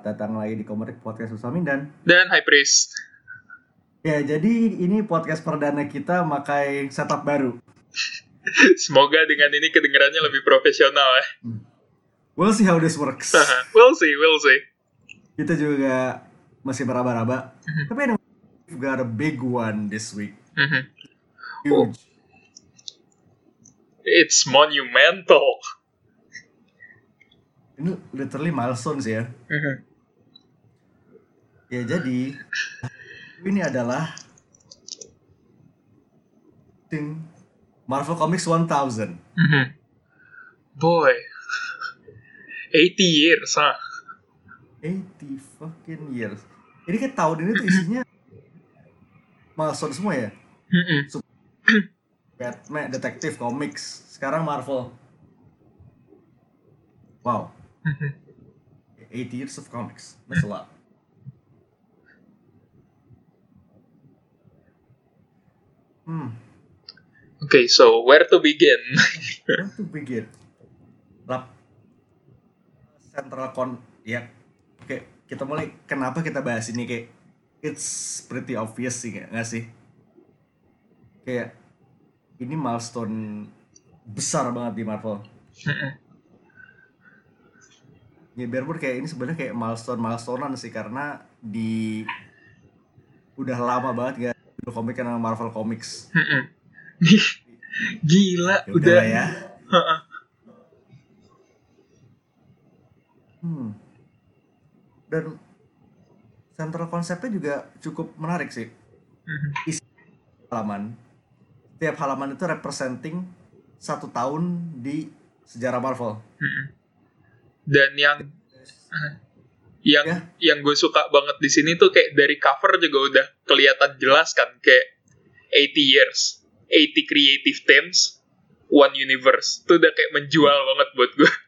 Selamat datang lagi di Komerik Podcast Usamin dan Dan High Priest. Ya, jadi ini podcast perdana kita makai setup baru. Semoga dengan ini kedengarannya lebih profesional ya. We'll see how this works. we'll see, we'll see. Kita juga masih meraba-raba. Tapi anyway, we've got a big one this week. Mhm. Huge. It's monumental. Ini literally milestone sih ya. Mhm. Ya jadi ini adalah thing Marvel Comics 1000. Mhm. Boy. 80 years, huh? 80 fucking years. Ini kan tahun ini tuh isinya milestone semua ya. Mhm. Batman, Detective Comics, sekarang Marvel. Wow, Mhm. 80 years of comics. That's a lot. Hmm, Okay, so where to begin? where to begin? Lap Central Con, ya. Oke, kita mulai. Kenapa kita bahas ini kayak? It's pretty obvious sih, nggak sih? Kayak ini milestone besar banget di Marvel. Ya biarpun kayak ini sebenarnya kayak milestone milestonean sih karena di udah lama banget gak ada komik yang nama Marvel Comics. Gila, Ya udah. ya. Hmm. Dan central konsepnya juga cukup menarik sih. Mhm. Halaman. Setiap halaman itu representing satu tahun di sejarah Marvel. Dan yang yang Ya. yang gue suka banget di sini tuh kayak dari cover juga udah kelihatan jelas kan kayak 80 years, 80 creative teams, one universe. Itu udah kayak menjual banget buat gue.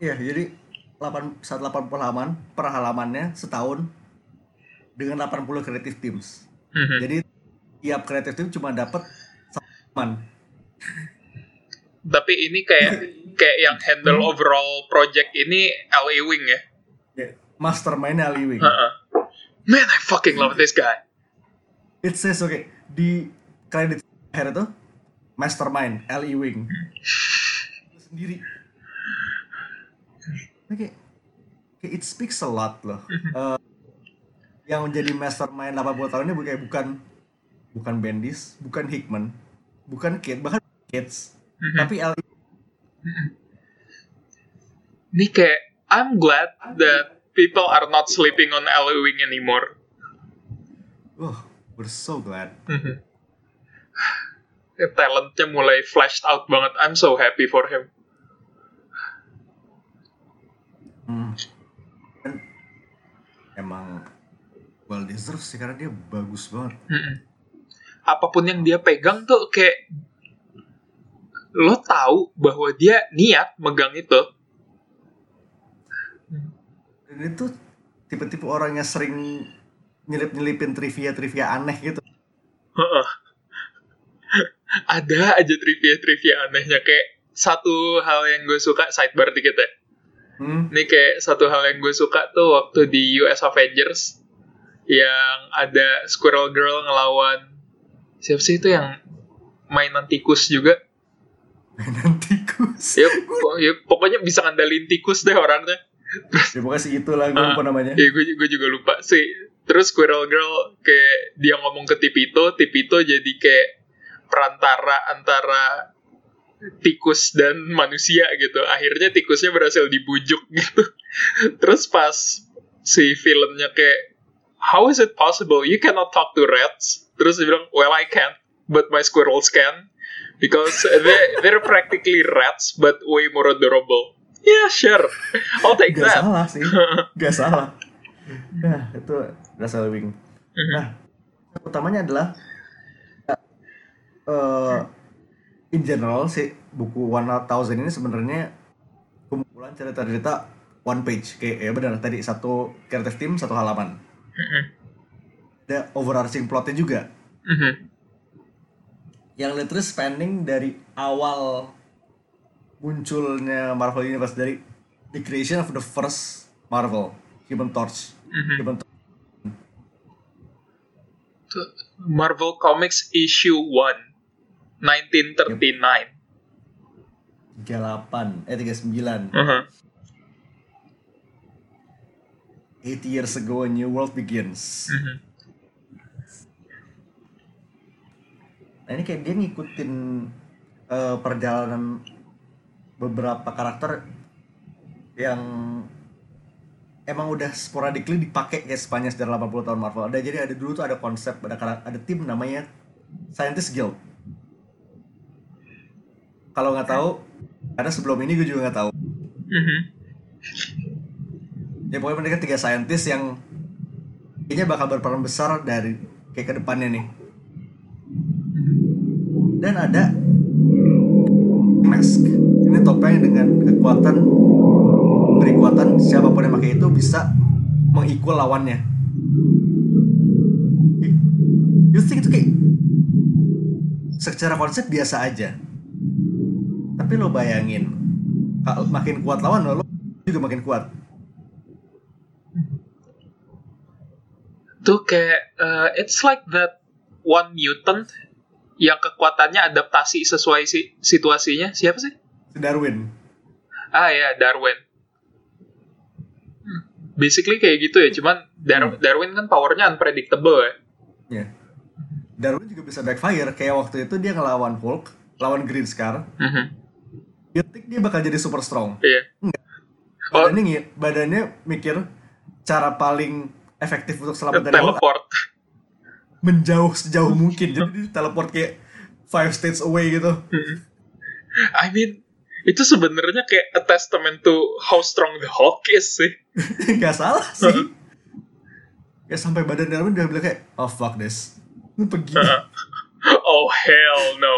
Iya, jadi 8 saat 80 halaman per halamannya setahun dengan 80 creative teams. Mhm. Jadi tiap creative team cuma dapat halaman. Tapi ini kayak kayak yang handle overall project ini L.A. Wing ya. Ya, Mastermind Ali Wing. Heeh. Man, I fucking love this guy. It says oke di kredit akhir itu Mastermind Ali Wing. Itu sendiri. Oke. Kayak it speaks a lot loh. Eh, yang menjadi mastermind 80 tahun ini bukan bukan bukan Bendis, bukan Hickman, bukan Kid, bahkan Kids, Mhm. tapi Ali Ini kayak I'm glad that people are not sleeping on L.A. Wing anymore. Oh, we're so glad. Mhm. Talentnya mulai flashed out banget. I'm so happy for him. Hmm. Dan emang well deserved sih karena dia bagus banget. Mm-mm. Apa pun yang dia pegang tuh kayak lo tahu bahwa dia niat megang itu. Dan itu tipe-tipe orang yang sering nyelip-nyelipin trivia-trivia aneh gitu. Ada aja trivia-trivia anehnya kayak satu hal yang gue suka sidebar dikit ya. Hmm. Ini kayak satu hal yang gue suka tuh waktu di US Avengers yang ada Squirrel Girl ngelawan siapa sih itu yang mainan tikus juga. Mainan tikus. Ya, pok- ya pokoknya bisa ngandalin tikus deh orangnya. Ya pokoknya sih itulah gue Ah, lupa namanya. Ya gue, gue juga lupa sih. Terus Squirrel Girl kayak dia ngomong ke Tipito, Tipito jadi kayak perantara antara tikus dan manusia gitu. Akhirnya tikusnya berhasil dibujuk gitu. Terus pas si villainnya kayak How is it possible? You cannot talk to rats. Terus dia bilang, Well, I can't, but my squirrels can. Because they, they're practically rats, but way more adorable. Yeah, sure. I'll take Gak that. salah sih. Gak salah. Nah, itu Russell Wing. Nah, utamanya adalah eh in general sih buku 1000 ini sebenarnya kumpulan cerita-cerita one page kayak ya benar tadi satu creative team satu halaman. Mhm. Ada overarching plotnya juga. Mhm. yang literally spanning dari awal munculnya Marvel Universe dari the creation of the first Marvel Human Torch. Mhm. Human Torch. Marvel Comics issue 1 1939 38 eh 39 Uh-huh. 80 years ago a new world begins Mhm. nah ini kayak dia ngikutin eh, perjalanan beberapa karakter yang emang udah sporadically dipakai kayak sepanjang sejarah 80 tahun Marvel. Ada jadi ada dulu tuh ada konsep ada ada tim namanya Scientist Guild. Kalau nggak tahu karena sebelum ini gue juga nggak tahu. Mhm. ya pokoknya mereka tiga saintis yang kayaknya bakal berperan besar dari kayak ke depannya nih. Dan ada mask ini topeng dengan kekuatan beri kekuatan siapa pun yang pakai itu bisa mengikul lawannya you think itu kayak secara konsep biasa aja tapi lo bayangin makin kuat lawan lo lo juga makin kuat Tuh kayak uh, it's like that one mutant yang kekuatannya adaptasi sesuai si situasinya. Siapa sih? Si Darwin Ah ya, Darwin. Hmm, Basically kayak gitu ya, cuman Dar- Darwin kan powernya unpredictable ya. Ya. Darwin juga bisa backfire kayak waktu itu dia ngelawan Hulk, lawan Green Scar. Mhm. You think dia bakal jadi super strong. Iya. Oh. Badannya, badannya mikir cara paling efektif untuk selamat dari Hulk Teleport. menjauh sejauh mungkin. Jadi dia teleport kayak five states away gitu. I mean, itu sebenarnya kayak a testament to how strong the Hulk is sih. Gak salah sih. Ya sampai badan Darwin udah bilang kayak, oh fuck this. Lu pergi. oh hell no.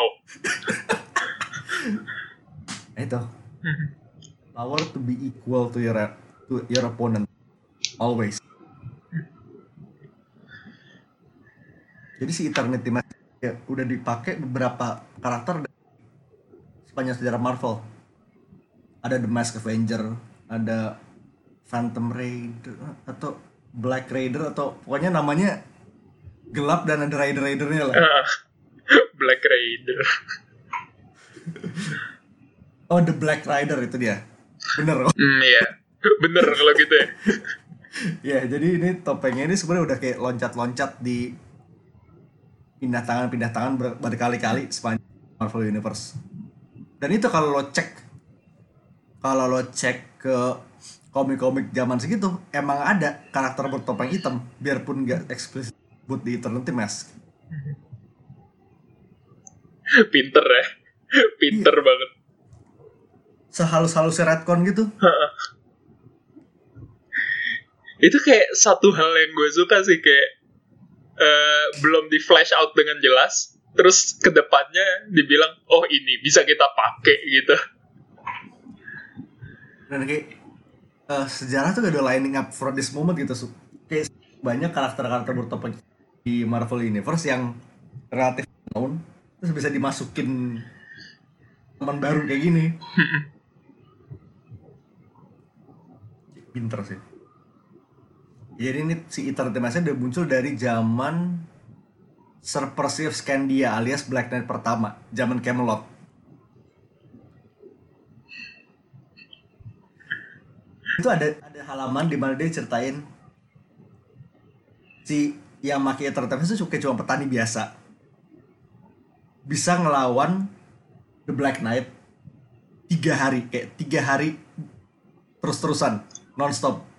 Itu. Power to be equal to your to your opponent. Always. Jadi si Eternity Mask ya, udah dipakai beberapa karakter sepanjang sejarah Marvel. Ada The Mask Avenger, ada Phantom Raider atau Black Raider atau pokoknya namanya gelap dan ada Raider-Raidernya lah. Ah, Black Raider. Oh, The Black Rider itu dia. Bener. oh. Hmm, iya. Bener kalau gitu ya. Ya, jadi ini topengnya ini sebenarnya udah kayak loncat-loncat di pindah tangan pindah tangan ber- berkali-kali sepanjang Marvel Universe. Dan itu kalau lo cek kalau lo cek ke komik-komik zaman segitu emang ada karakter bertopeng hitam biarpun nggak eksplisit sebut di Eternity Mask. Pinter ya. Pinter banget. Sehalus-halus retcon gitu. Itu kayak satu hal yang gue suka sih kayak eh, belum di flash out dengan jelas. Terus ke depannya dibilang, oh ini bisa kita pakai gitu. Dan kayak eh, sejarah tuh udah lining up for this moment gitu Su. kayak banyak karakter-karakter bertopeng di Marvel Universe yang relatif known terus bisa dimasukin teman baru kayak gini. Pinter sih. Jadi ini si Eternity Mask udah muncul dari zaman Sir Percy of Scandia alias Black Knight pertama zaman Camelot itu ada ada halaman di mana dia ceritain si yang pakai Eternity itu kayak cuma petani biasa bisa ngelawan The Black Knight tiga hari kayak tiga hari terus-terusan nonstop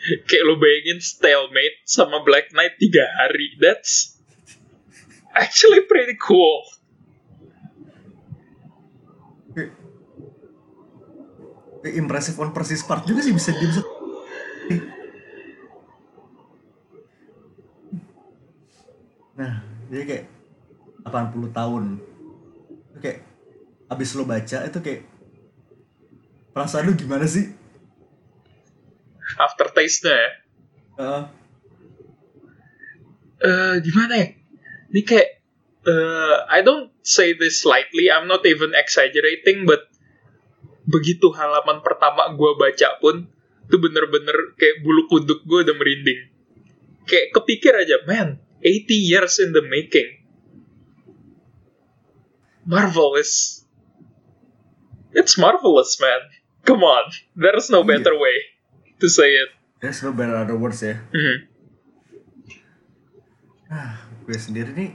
Kayak lo bayangin stalemate sama Black Knight tiga hari. That's actually pretty cool. Kayak- kayak impressive on Persis part juga sih bisa dia bisa nah jadi kayak 80 tahun kayak abis lo baca itu kayak perasaan lu gimana sih Aftertaste-nya ya. Eh, eh gimana ya? Ini kayak eh I don't say this lightly, I'm not even exaggerating, but begitu halaman pertama gue baca pun Itu bener-bener kayak bulu kuduk gue udah merinding. Kayak kepikir aja, man, 80 years in the making. Marvel is... It's marvelous, man. Come on. There's no Iya. better way to say it. There's no better other words ya. Mhm. Ah, gue sendiri nih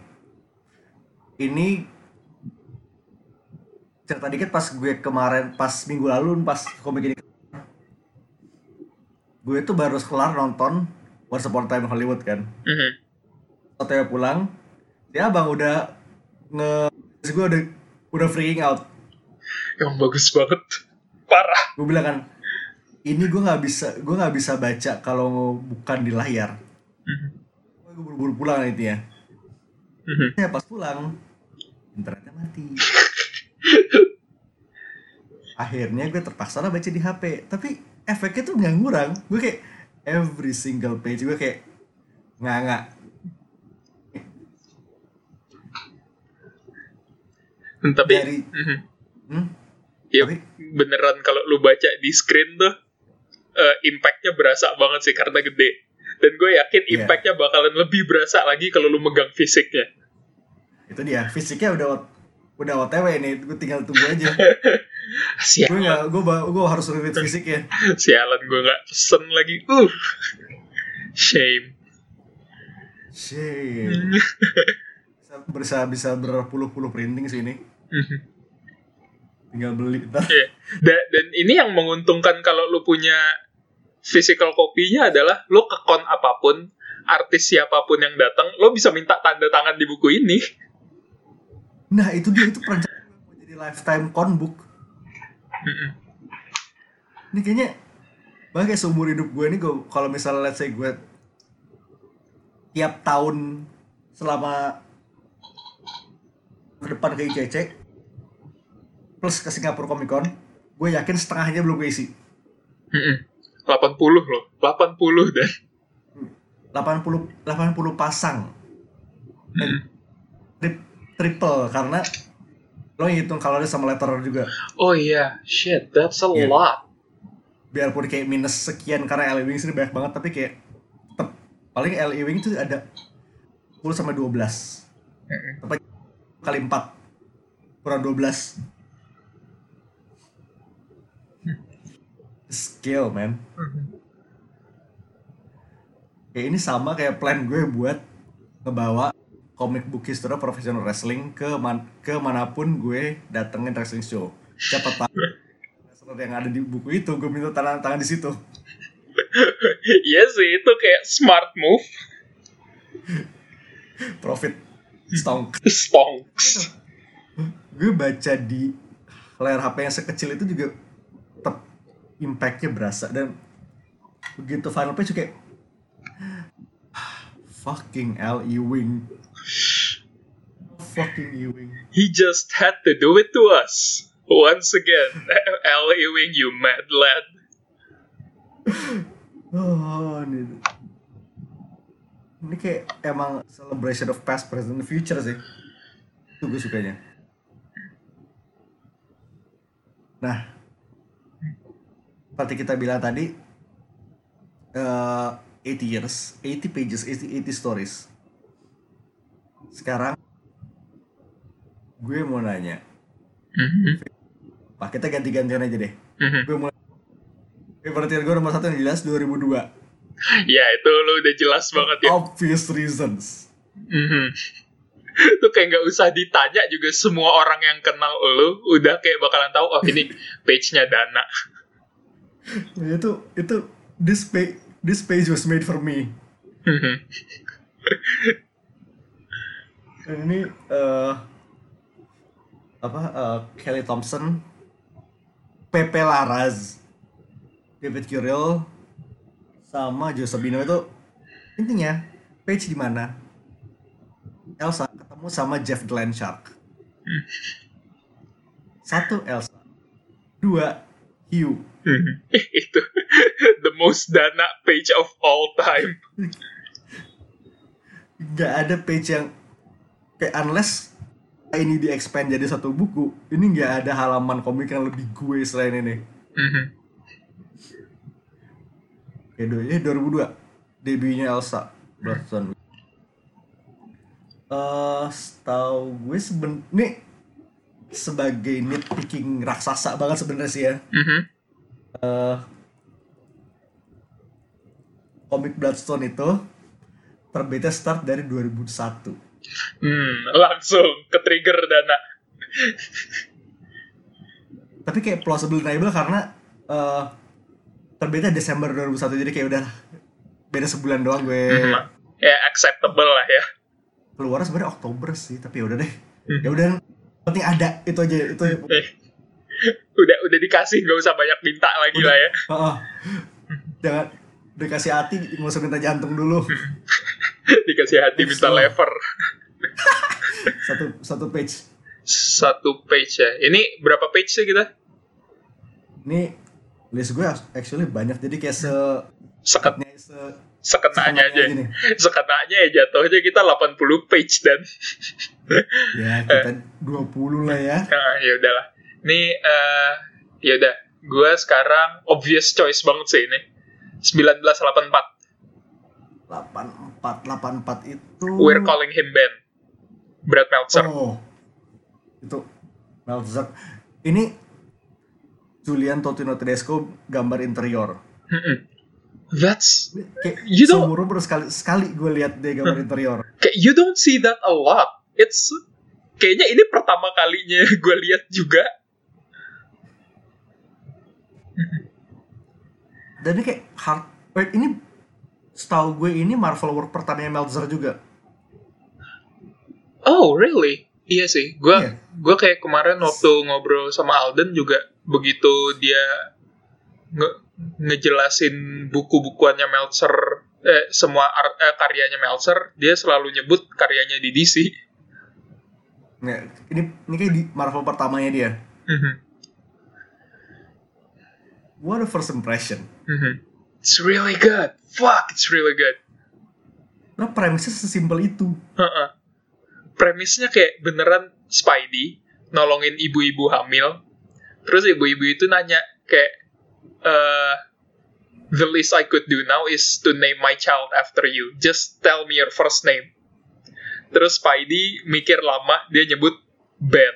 ini cerita dikit pas gue kemarin pas minggu lalu pas komik ini gue tuh baru kelar nonton Once Upon a Time Hollywood kan Mhm. Waktu pulang ya bang udah nge gue udah udah freaking out Emang bagus banget. Parah. gue bilang kan ini gue nggak bisa gue nggak bisa baca kalau bukan di layar Mhm. gue buru-buru pulang itu ya Mhm. ya pas pulang internetnya mati akhirnya gue terpaksa lah baca di HP tapi efeknya tuh nggak ngurang gue kayak every single page gue kayak nggak nggak Tapi, Dari- Mhm. hmm? ya Tapi- beneran kalau lu baca di screen tuh, eh, impactnya berasa banget sih karena gede. Dan gue yakin Iya. impactnya bakalan lebih berasa lagi kalau lu megang fisiknya. itu dia fisiknya udah udah otw nih gue tinggal tunggu aja gue nggak gue gue harus read fisiknya sialan gue nggak pesen lagi. Uh, shame. shit bisa bisa bisa berpuluh-puluh printing sih ini Mhm. tinggal beli ntar Iya. Da- dan ini yang menguntungkan kalau lu punya physical kopinya adalah lu ke kon apa pun, artis siapa pun yang datang, lo bisa minta tanda tangan di buku ini. Nah itu dia itu perencanaan mau jadi lifetime con book. Mhm. Ini kayaknya bahkan kayak seumur hidup gue nih gue kalau misalnya let's say gue tiap tahun selama ke depan ke ICC plus ke Singapura Comic Con gue yakin setengahnya belum gue isi Mhm. 80 loh, 80 dan 80 80 pasang. Tri- triple karena lo hitung kalau ada sama letterer juga Oh iya, shit, that's a Iya. lot. biarpun kayak minus sekian karena LE Wings ini banyak banget tapi kayak tetep paling LE Wing itu ada 10 sampai 12 Mhm. Apa kali 4 kurang 12 skill man Mhm. kayak ini sama kayak plan gue buat ngebawa comic book history professional wrestling ke man ke mana pun gue datengin wrestling show siapa tahu wrestler yang ada di buku itu gue minta tangan tangan di situ Iya sih, itu kayak smart move. profit stonk Stonks. gue baca di layar HP yang sekecil itu juga tetap impactnya berasa dan begitu final page kayak fucking L.E. Wing fucking E-Wing He just had to do it to us. Once again, L. Ewing, you mad lad. oh ini ini kayak emang celebration of past present and future sih itu gue sukanya nah seperti kita bilang tadi eh 80 years 80 pages 80, 80 stories sekarang gue mau nanya Mhm. Pak kita ganti-gantian aja deh Mhm. gue favorite year gue nomor satu yang jelas 2002 Ya, itu lo udah jelas banget ya. obvious reasons Mhm. Itu kayak nggak usah ditanya juga semua orang yang kenal lo udah kayak bakalan tahu oh ini page-nya Dana. itu itu this page this page was made for me Mhm. dan ini eh apa eh, Kelly Thompson Pepe Larraz David Curiel sama Joe Sabino itu intinya page di mana Elsa ketemu sama Jeff Glennshark satu Elsa dua Hugh Mhm. itu the most Dana page of all time. nggak ada page yang kayak unless ini di expand jadi satu buku ini nggak ada halaman komik yang lebih gue selain ini Mhm. Ya, eh, 2002 debutnya Elsa Bloodstone. Eh, setahu gue seben nih sebagai nitpicking raksasa banget sebenarnya sih ya. Mhm. Eh, komik Bloodstone itu terbitnya start dari 2001. Hmm, langsung ke trigger dana. Tapi kayak plausible deniable karena eh terbitnya Desember 2001 jadi kayak udah beda sebulan doang gue Mhm. Ya acceptable lah ya. keluar sebenarnya Oktober sih tapi ya udah deh Hmm. ya udah penting ada itu aja itu Eh, udah udah dikasih nggak usah banyak minta lagi lah ya. Heeh. jangan dikasih hati nggak usah minta jantung dulu Dikasih hati minta Excellent. lever. satu satu page Satu page ya. Ini berapa page sih kita? ini list gue actually banyak jadi kayak se Seket, sekatnya se sekenanya aja. Sekenanya ya jatuhnya kita 80 page dan ya kita 20 lah ya Nah, ya udahlah. Ini eh ya udah, gue sekarang obvious choice banget sih ini. 1984. 84 84 itu We're calling him Ben. Brad Meltzer. Oh, itu Meltzer. Ini Julian Totino Tedesco gambar interior. That's Kayak You don't- seumur umur sekali sekali gue lihat dia gambar interior. kayak you don't see that a lot. It's kayaknya ini pertama kalinya gue lihat juga. Dan ini kayak hard. Wait, ini setahu gue ini Marvel work pertamanya Meltzer juga. Oh really? Iya sih. Gue Iya. gue kayak kemarin waktu ngobrol sama Alden juga begitu dia nge- ngejelasin buku-bukuannya Meltzer eh, semua ar- eh, karyanya Meltzer dia selalu nyebut karyanya di DC. Ini ini kayak di Marvel pertamanya dia. Mhm. What a first impression. Mhm. It's really good. Fuck, it's really good. Nah, premisnya sesimpel itu. Heeh. Premisnya kayak beneran Spidey nolongin ibu-ibu hamil. Terus ibu-ibu itu nanya kayak eh the least I could do now is to name my child after you. Just tell me your first name. Terus Spidey mikir lama dia nyebut Ben.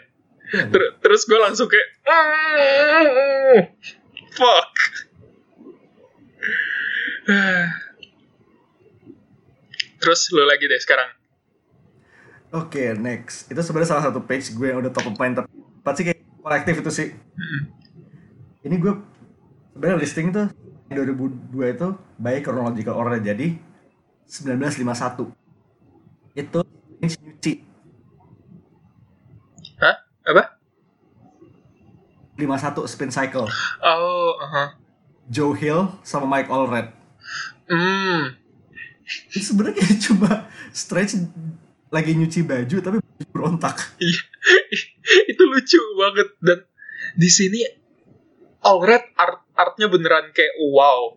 Ter- terus gue langsung kayak "Mm, fuck. Terus lu lagi deh sekarang. Oke, next. Itu sebenarnya salah satu page gue yang udah top of mind tapi pasti kayak kolektif itu sih. Mm-mm. Ini gue sebenarnya listing tuh 2002 itu by chronological order jadi 1951. Itu nyuci Hah? Apa? 51 spin cycle. Oh, aha. Joe Hill sama Mike Allred. Hmm. Itu sebenarnya kayak cuma stretch lagi nyuci baju tapi berontak. Iya. itu lucu banget dan di sini Allred art artnya beneran kayak wow.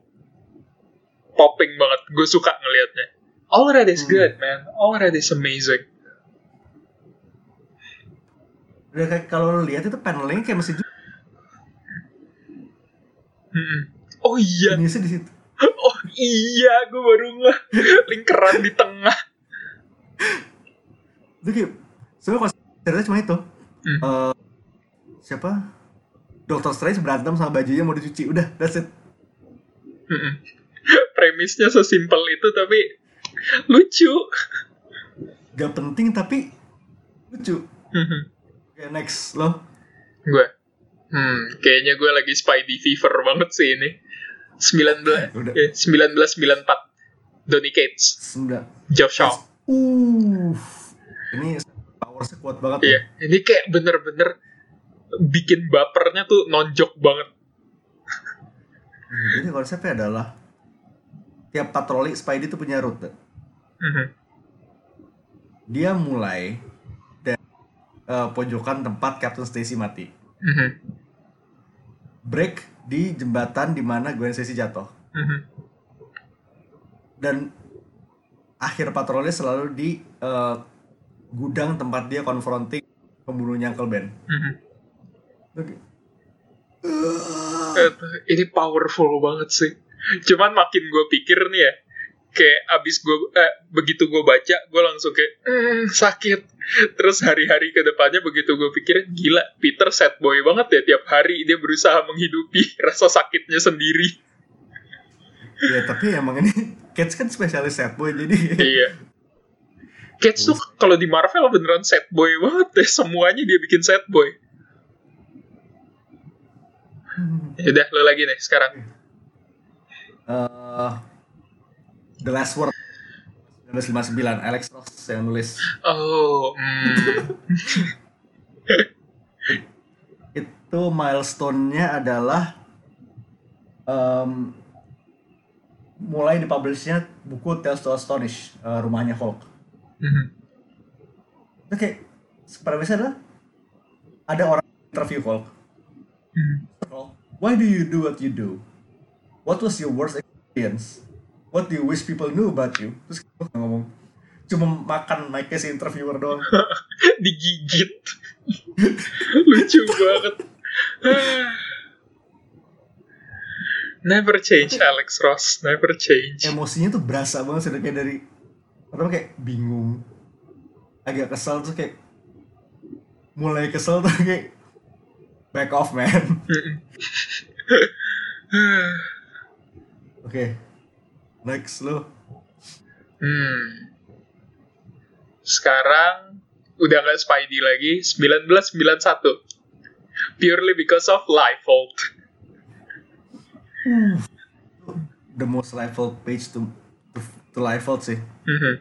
Popping banget. Gue suka ngelihatnya. Allred is Hmm. good, man. Allred is amazing. Udah kayak kalau lo lihat itu panelnya kayak masih Mm-mm. Oh iya. jenisnya di situ. Oh iya, gue baru nggak lingkaran di tengah. Kayak sebenarnya ceritanya cuma itu. Hmm. Eh, siapa? Doctor Strange berantem sama bajunya mau dicuci. Udah, that's it. Mm-mm. Premisnya sesimpel itu tapi lucu. Gak penting tapi lucu. Mhm. Oke, next lo. gue, hmm, kayaknya gue lagi Spidey fever banget sih ini. 19, Udah. eh, 1994, Donny Cates, Sembilan. Geoff Shaw. Uh. Ini powersnya kuat banget Iya, ini kayak bener-bener bikin bapernya tuh nonjok banget. Hmm, Jadi konsepnya adalah tiap patroli Spidey itu punya rute. Mhm. Dia mulai dari eh, pojokan tempat Captain Stacy mati. Mhm. Break di jembatan di mana Gwen Stacy jatuh. Mhm. Dan akhir patroli selalu di eh, gudang tempat dia konfronting pembunuhnya Uncle Ben. Mhm. Oke. Eh, ini powerful banget sih. Cuman makin gue pikir nih ya, kayak abis gue eh, begitu gue baca, gue langsung kayak "Hmm, sakit. Terus hari-hari ke depannya begitu gue pikir gila, Peter sad boy banget ya tiap hari dia berusaha menghidupi rasa sakitnya sendiri. ya tapi emang ini Cage kan spesialis sad boy jadi iya. Cage tuh kalau di Marvel beneran sad boy banget deh, semuanya dia bikin sad boy. Yaudah, lo lagi nih sekarang. Eh, The Last Word 1959 Alex Ross yang nulis Oh, hmm. itu milestone-nya adalah em, mulai dipublishnya buku Tales to Astonish eh, rumahnya Hulk Mhm. itu kayak premisnya adalah ada orang interview Hulk Mhm. Hulk, why do you do what you do what was your worst experience what do you wish people knew about you? Terus Hulk ngomong. Cuma makan mic si interviewer doang. Digigit. Lucu banget. Never change Alex Ross, never change. emosinya tuh berasa banget sih kayak dari pertama kayak bingung. Agak kesel tuh kayak mulai kesel tuh kayak back off man. Oke next lo Hmm. Sekarang udah nggak Spidey lagi, 1991. Purely because of Liefeld. the most level page to to, to level sih Mhm.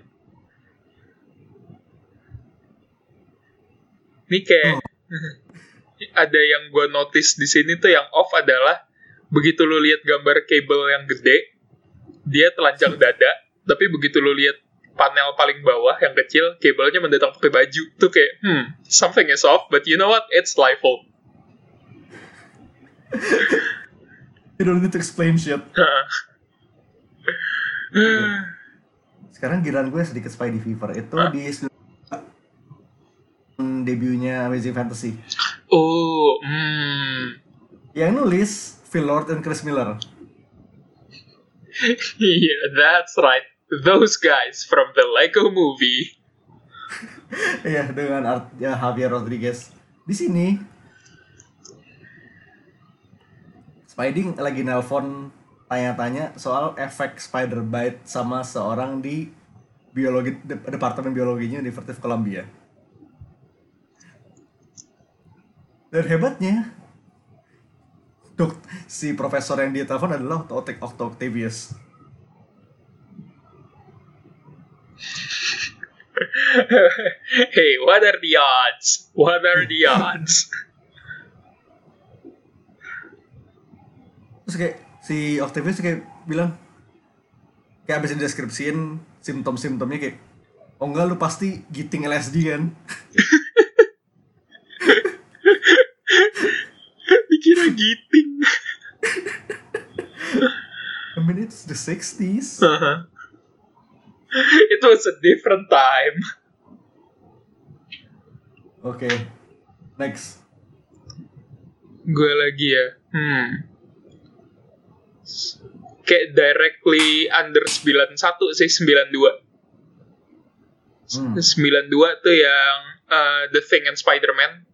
Ini kayak ada yang gue notice di sini tuh yang off adalah begitu lu lihat gambar cable yang gede, dia telanjang dada, tapi begitu lu lihat panel paling bawah yang kecil, kabelnya mendatang pakai baju. Tuh kayak, hmm, something is off, but you know what? It's Liefeld. you don't need to explain shit sekarang giliran gue sedikit Spidey Fever itu Hah? di debutnya Amazing Fantasy oh, hmm. yang nulis Phil Lord dan Chris Miller Yeah, that's right. Those guys from the Lego movie. Iya dengan artnya Javier Rodriguez di sini Spidey lagi nelpon tanya-tanya soal efek spider bite sama seorang di biologi de- departemen biologinya University of Columbia dan hebatnya dok si profesor yang dia telepon adalah Octo Octavius hey, what are the odds? What are the odds? terus kayak si Octavius kayak bilang kayak abis deskripsiin simptom-simptomnya kayak oh enggak lu pasti giting LSD kan Dikira giting. I mean it's the 60s Uh-huh. It was a different time. oke next Gue lagi ya. Hmm. Kayak directly under 91 sih 92. Hmm. 92 tuh yang uh, The Thing and Spider-Man.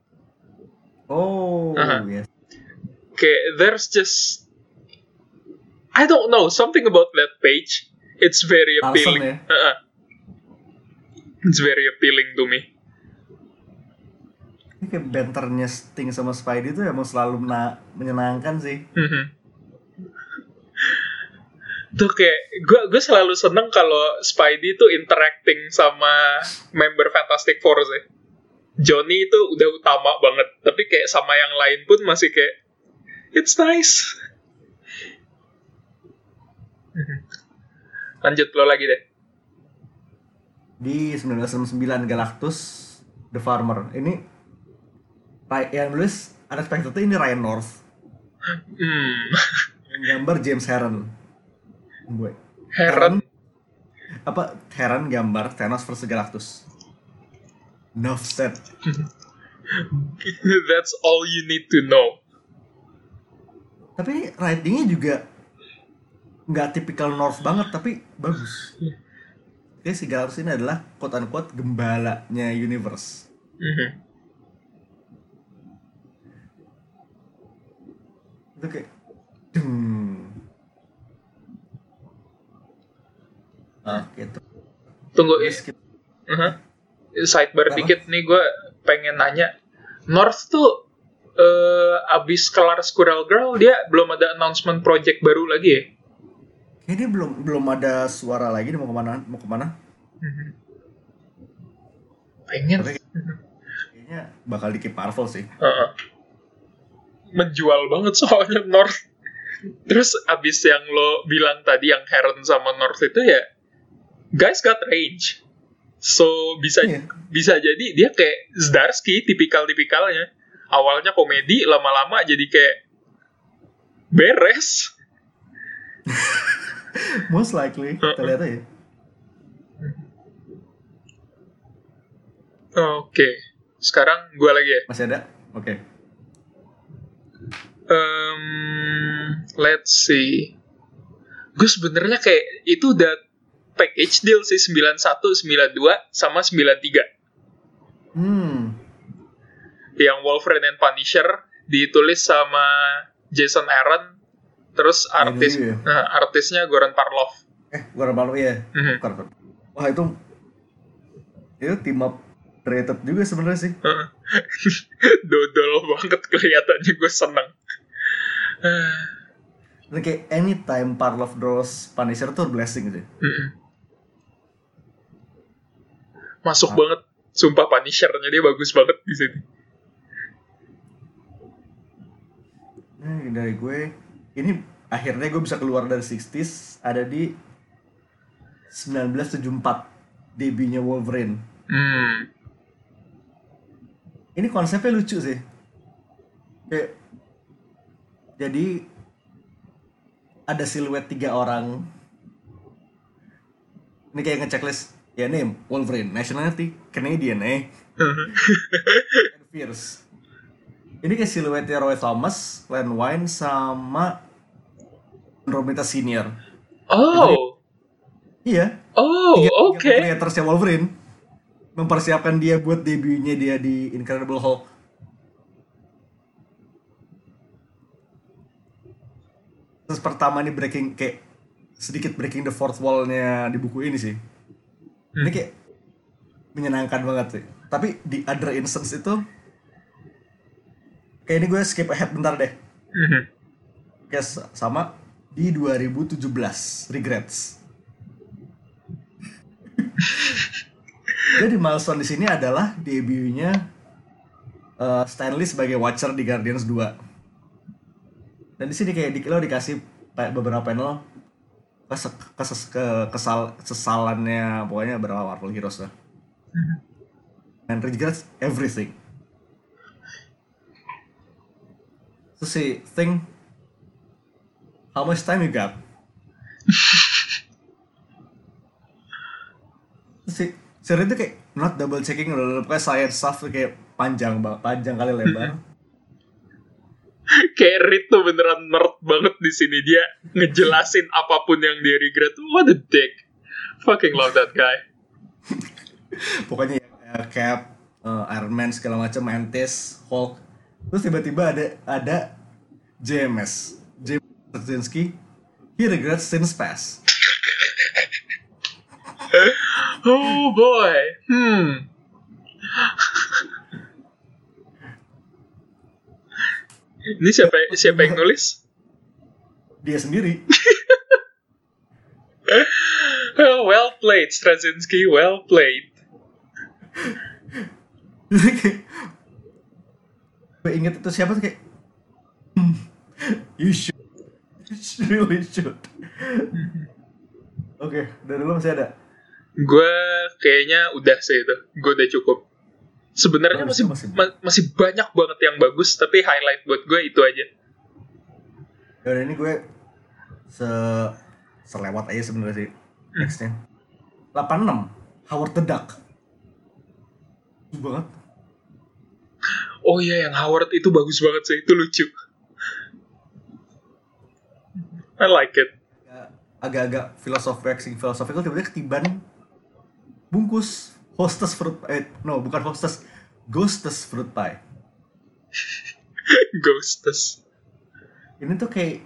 oh Uh-huh. yes kayak there's just I don't know something about that page. It's very Awesome, appealing. ya? Uh-uh. It's very appealing to me. ini kayak banternya Sting sama Spidey tuh emang selalu mena- menyenangkan sih Mhm. Tuh kayak gue gue selalu seneng kalau Spidey tuh interacting sama member Fantastic Four sih. Johnny itu udah utama banget, tapi kayak sama yang lain pun masih kayak it's nice. Lanjut lo lagi deh. di 1999 Galactus The Farmer. Ini yang nulis unexpectedly ini Ryan North. Hmm. yang gambar James Heron. Gue Heron. Apa Heron gambar Thanos versus Galactus. Enough said. That's all you need to know. tapi writingnya juga nggak tipikal North banget tapi bagus. Iya. Oke, si Galactus ini adalah quote unquote gembalanya universe. Mhm. Itu kayak deng. Ah, gitu. Tunggu, Terus kita, Mhm. sidebar Apa? dikit nih gue pengen nanya. North tuh eh abis kelar Squirrel Girl dia belum ada announcement project baru lagi ya? Ini belum belum ada suara lagi nih mau ke mana mau ke mana? Pengen. Tapi kayaknya bakal di keep Marvel sih. Heeh. Menjual banget soalnya North. Terus abis yang lo bilang tadi yang Heron sama North itu ya, guys got range. So bisa Iya. bisa jadi dia kayak Zdarsky tipikal-tipikalnya. Awalnya komedi, lama-lama jadi kayak beres. Most likely kita lihat aja. Oke, sekarang gue lagi ya. Masih ada? Oke. Em, let's see. Gue sebenarnya kayak itu udah package deal sih 91, 92 sama 93. Hmm. Yang Wolverine and Punisher ditulis sama Jason Aaron terus artis dulu ya? nah, artisnya Goran Parlov. Eh, gua malu ya. Mhm. Bukan, bukan. Wah itu itu team up rated juga sebenarnya sih. Dodol banget kelihatannya gue seneng. Dan kayak anytime Parlov draws Punisher tuh blessing gitu. Mm-mm. Masuk Ah. banget. Sumpah Punisher-nya dia bagus banget di sini. Nah, dari gue ini akhirnya gue bisa keluar dari 60s ada di 1974 debutnya Wolverine. Hmm. Ini konsepnya lucu sih. Kayak jadi ada siluet tiga orang. Ini kayak ngechecklist ya name Wolverine, nationality Canadian eh. And Fierce. Ini kayak siluetnya Roy Thomas, Len Wein sama Romita Senior. Oh, Iya. oh, oke. tiga creatorsnya Wolverine mempersiapkan dia buat debutnya dia di Incredible Hulk. Terus pertama nih breaking kayak sedikit breaking the fourth wall-nya di buku ini sih. Ini kayak menyenangkan banget sih. Tapi di other instance itu kayak ini gue skip ahead bentar deh. Mhm. Kayak sama di 2017 Regrets. Jadi milestone di sini adalah debutnya eh, Stanley sebagai Watcher di Guardians 2. Dan di sini kayak di, lo dikasih beberapa panel kes, kes- ke, kesal, kesesalannya pokoknya beberapa Marvel Heroes lah. And regrets everything. Terus si Thing, how much time you got? Si Siri itu kayak not double checking udah pokoknya science stuff tuh kayak panjang banget, panjang kali lebar. Kayak Reed tuh beneran nerd banget di sini. Dia ngejelasin apa pun yang dia regret. What a dick. Fucking love that guy. pokoknya ya, Cap, eh, Iron Man segala macam, Mantis, Hulk. Terus tiba-tiba ada ada JMS, James Straczynski. He regrets since past. Oh boy. Hmm. Ini siapa siapa yang nulis? Dia sendiri. Oh, well played, Straczynski. Well played. Gue inget itu siapa kayak "Hmm, you should really should oke dari lu masih ada Gue kayaknya udah sih itu. Gue udah cukup. Sebenarnya Oh, masih masih- ma- masih banyak banget yang bagus, tapi highlight buat gue itu aja. Yaudah ini gue se selewat aja sebenarnya sih nextnya 86 Howard the Duck Lucu banget Oh iya, yang Howard itu bagus banget sih. Itu lucu. I like it. Agak-agak filosofi waxing philosophical tiba-tiba ketiban bungkus hostess fruit eh no bukan hostess ghostess fruit pie Ghostess. ini tuh kayak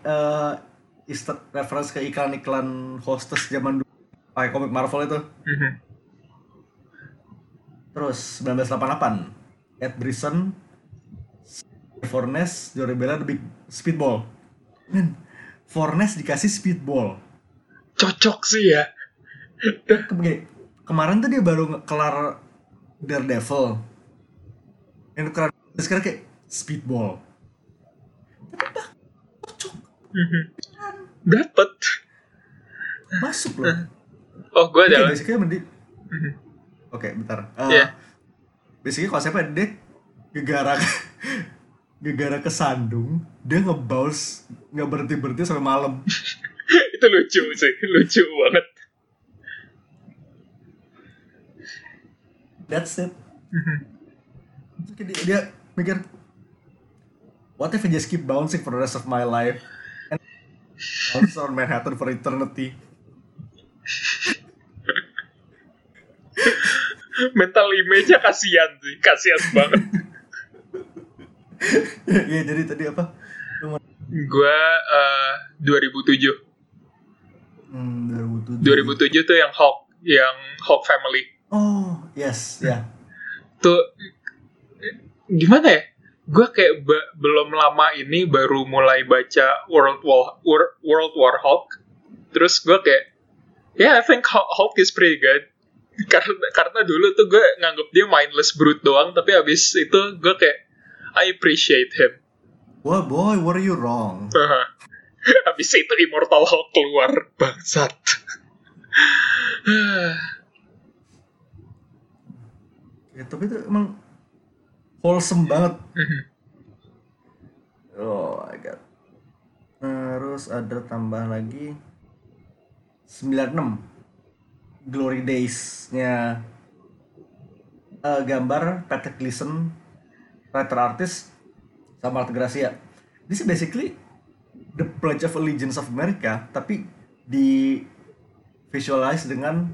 easter reference ke iklan-iklan hostess zaman dulu pakai komik Marvel itu Mhm. terus 1988 Ed Brisson Fornes Jory Bella The Big Speedball men Fornes dikasih speedball Cocok sih ya. Ke- begini, kemarin tuh dia baru kelar Daredevil yang keren sekarang kayak speedball cocok Mhm. Dapet. masuk loh Oh, gue ada. basically mending Mhm. oke bentar Eh, Iya. basically konsepnya dia gegara gegara kesandung dia ngebouls nggak berhenti berhenti sampai malam Itu lucu sih. Lucu banget. that's it Mhm. Dia, dia mikir what if I just keep bouncing for the rest of my life and bounce on Manhattan for eternity Mental image-nya kasihan sih. Kasihan banget. Iya jadi tadi apa gue eh 2007. hmm, 2007 2007 tuh yang Hawk. Yang Hawk Family. oh yes ya Tuh, gimana ya? Gue kayak belum lama ini baru mulai baca World War, Wor- World War Hulk. Terus gue kayak, yeah, I think Hulk Hulk is pretty good. karena karena dulu tuh gue nganggap dia mindless brute doang, tapi abis itu gue kayak, I appreciate him. Wah boy, were you wrong? Habis itu Immortal Hulk keluar bangsat. Ya, tapi itu emang wholesome banget. Oh my god. Terus ada tambah lagi 96 Glory Days-nya eh, gambar Patrick Gleason writer artist sama Art Gracia. This is basically the Pledge of Allegiance of America tapi di visualize dengan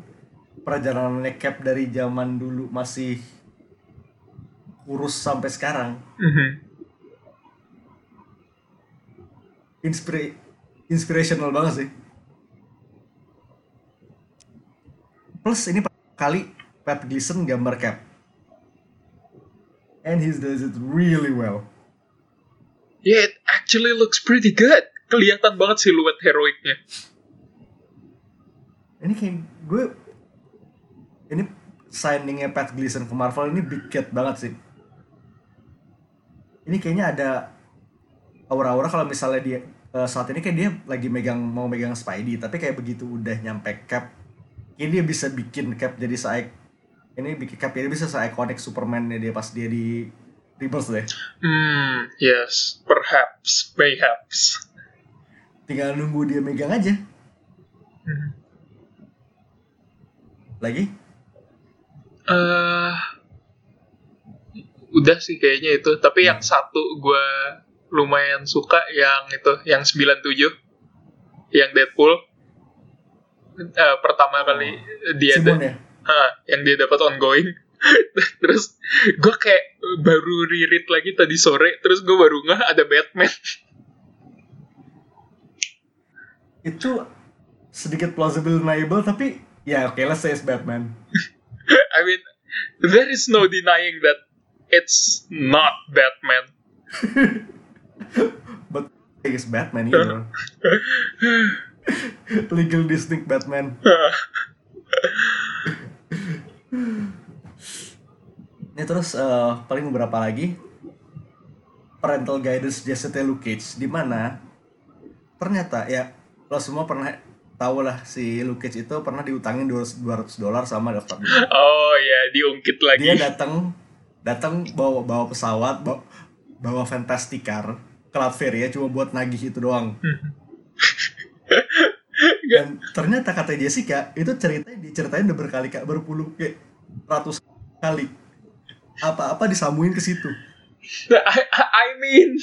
perjalanan Cap dari zaman dulu masih kurus sampai sekarang. Mhm. Inspira inspirational banget sih. Plus ini kali Pat Gleason gambar Cap. And he does it really well. Yeah, it actually looks pretty good. Kelihatan banget siluet heroiknya. Ini kayak gue ini signingnya Pat Gleason ke Marvel ini big cat banget sih. Ini kayaknya ada aura-aura kalau misalnya dia eh, saat ini kayak dia lagi megang mau megang Spidey tapi kayak begitu udah nyampe Cap ini dia bisa bikin Cap jadi se ini bikin jadi bisa se iconic Superman dia pas dia di Rebirth deh. Hmm, yes, perhaps, mayhaps. Tinggal nunggu dia megang aja. Mhm. Lagi? eh udah sih kayaknya itu. Tapi yang satu gue lumayan suka yang itu, yang 97, yang Deadpool. Eh, pertama kali dia Simon ada, ya? Ah, yang dia dapat ongoing. terus gue kayak baru reread lagi tadi sore, terus gue baru nggak ada Batman. Itu sedikit plausible deniable tapi ya oke let's say it's Batman. I mean, there is no denying that it's not Batman. But it's Batman either. Legal distinct Batman. Ini terus eh, paling beberapa lagi parental guidance jasanya Luke Cage di mana ternyata ya lo semua pernah tahu lah si Luke Cage itu pernah diutangin 200 dolar sama Dr. Doom. oh ya, diungkit lagi. Dia datang datang bawa bawa pesawat bawa, bawa Fantastic Car ke Latveria cuma buat nagih itu doang. Dan ternyata kata Jessica itu ceritanya diceritain udah berkali kali berpuluh kayak ratus kali. Apa-apa disambungin ke situ. I, I mean,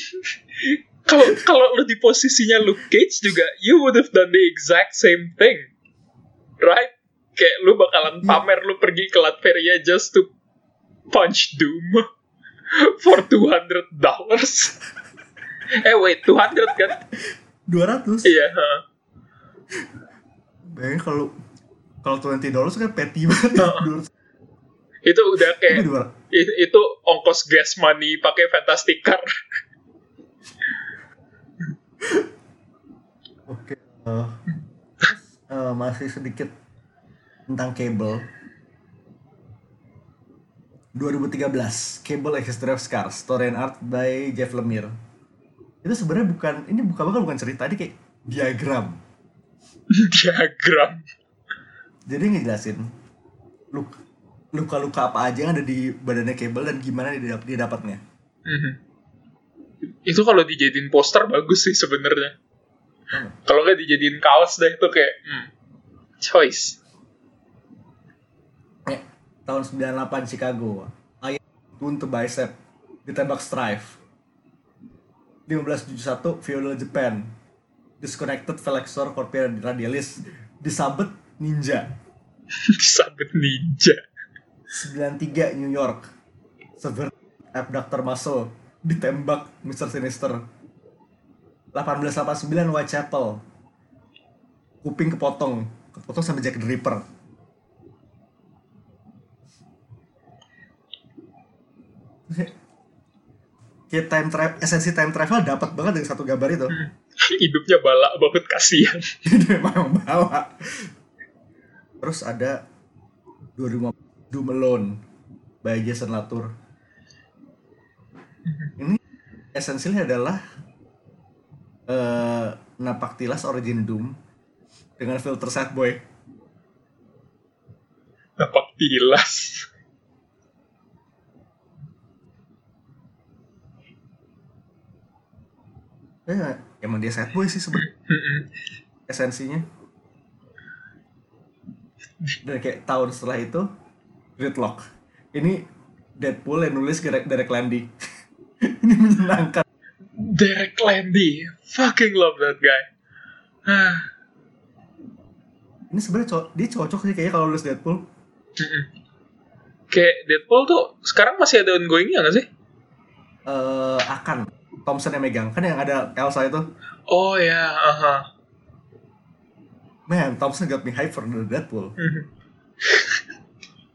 kalau kalau lu di posisinya Luke Cage juga you would have done the exact same thing right kayak lu bakalan Iya. pamer lu pergi ke Latveria just to punch Doom for 200 dollars eh wait 200 kan 200 iya huh. Bayangin kalau kalau 20 dollars kan petty banget ya. 200 itu udah kayak 200 itu, itu ongkos gas money pakai fantastic car Oke. eh, terus, eh, masih sedikit tentang Cable. 2013, Cable A History of Scars, story and art by Jeff Lemire. Itu sebenarnya bukan, ini bukan bukan bukan cerita, ini kayak diagram. diagram Jadi ngejelasin luka luka-luka apa aja yang ada di badannya Cable dan gimana dia, dia dapatnya. Mhm. itu kalau dijadiin poster bagus sih sebenarnya Hmm. kalau nggak dijadiin kaos deh itu kayak hmm, choice Eh, tahun 98 Chicago. Ayah Tune to Bicep ditembak Strife. 1571 Feudal Japan. Disconnected flexor corpora radialis disabet ninja. disabet ninja 93 New York. Sever abductor muscle ditembak Mr. Sinister. 1889 Whitechapel. Kuping kepotong, kepotong sama Jack the Ripper. Kayak time travel, esensi time travel dapat banget dari satu gambar itu. hidupnya balak banget kasihan memang bawa. Terus ada 2015 Doom Alone by Jason Latour. Ini esensinya adalah eh napak tilas origin Doom dengan filter sad boy. napak tilas Ya, emang dia sad boy sih sebenarnya esensinya. Dan kayak tahun setelah itu Gridlock. Ini Deadpool yang nulis Derek, Derek Landy. Ini menyenangkan. Derek Landy fucking love that guy Ah, Ini sebenarnya co- dia cocok sih kayaknya kalau nulis Deadpool. kayak Deadpool tuh sekarang masih ada ongoingnya nggak sih eh akan Thompson yang megang. Kan yang ada Elsa itu. Oh ya aha. Man Thompson got me hype for the Deadpool.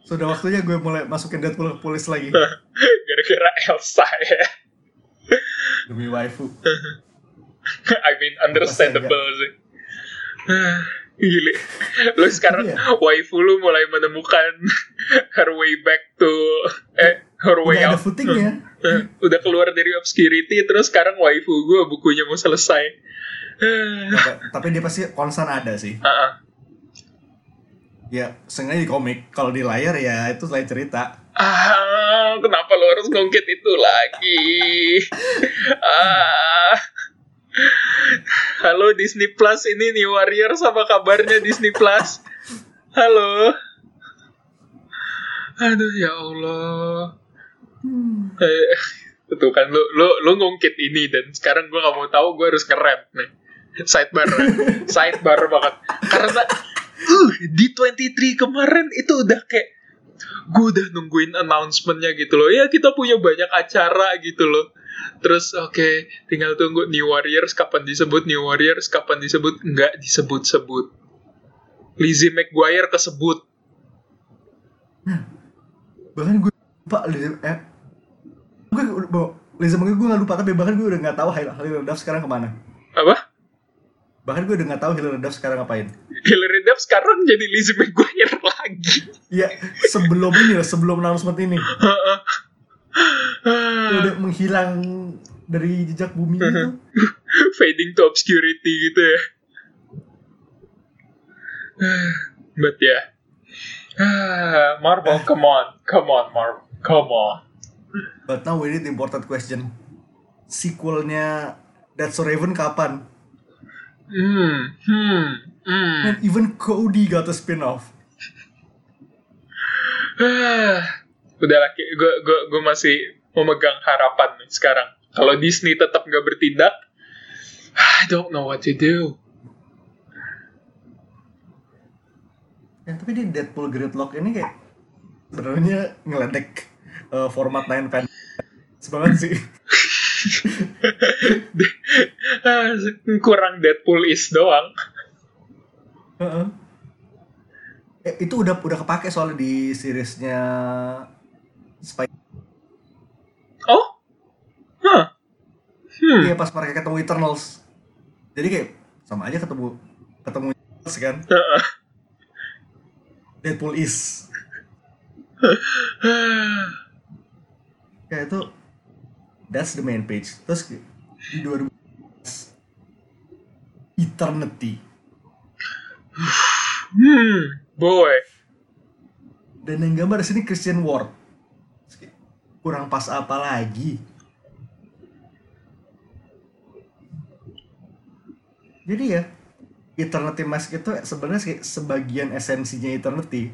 Sudah waktunya gue mulai masukin Deadpool ke polis lagi. Gara-gara Elsa ya. Demi waifu. I mean understandable sih. Gile. Lu sekarang Iya. waifu lu mulai menemukan her way back to eh her way udah ada out. footingnya Eh, Udah keluar dari obscurity terus sekarang waifu gue bukunya mau selesai. Tapi, tapi dia pasti konsen ada sih ah, ah. ya sengaja di komik kalau di layar ya itu lain cerita Ah, kenapa lo harus ngungkit itu lagi? Ah. Halo Disney Plus, ini New Warrior sama kabarnya Disney Plus. Halo. Aduh ya Allah. Eh, itu kan lu lu lu ngungkit ini dan sekarang gue gak mau tahu gue harus ngerem nih. Sidebar, sidebar banget. Karena uh, di 23 kemarin itu udah kayak gue udah nungguin announcementnya gitu loh. Ya kita punya banyak acara gitu loh. Terus oke tinggal tunggu New Warriors kapan disebut New Warriors kapan disebut nggak disebut-sebut. Lizzie McGuire kesebut. Bahkan gue lupa Liza- eh. Gue udah Liza Mengge gue gak lupa tapi bahkan gue udah gak tahu Hilary Duff sekarang ke mana. Apa? Bahkan gue udah gak tahu Hilary Duff sekarang ngapain. Hilary Duff sekarang jadi Lizzie McGuire lagi. Ya sebelum ini lah sebelum announcement ini. Udah menghilang dari jejak bumi itu. Fading to obscurity gitu ya. But ya yeah. Marvel come on come on Marvel come on. But now we need important question. Sequelnya That's So Raven kapan? Hmm hmm hmm. And even Cody got a spin-off. Udah lagi gue gue gue masih memegang harapan nih sekarang. Kalau Disney tetap nggak bertindak I don't know what to do. Ya, tapi di Deadpool Gridlock ini kayak sebenarnya ngeledek eh, format 9 pen banget sih. Kurang Deadpool is doang. Heeh. Eh, itu udah udah kepake soalnya di seriesnya Spy. Oh? Huh. Hmm. Iya pas mereka ketemu Eternals. Jadi kayak sama aja ketemu ketemu Eternals kan. Heeh. Deadpool is. Ya itu that's the main page. Terus di 2000 Eternity hmm. Boy. dan yang gambar di sini Christian Ward. Kayak, Kurang pas apa lagi? Jadi ya Eternity Mask itu sebenarnya kayak sebagian esensinya Eternity.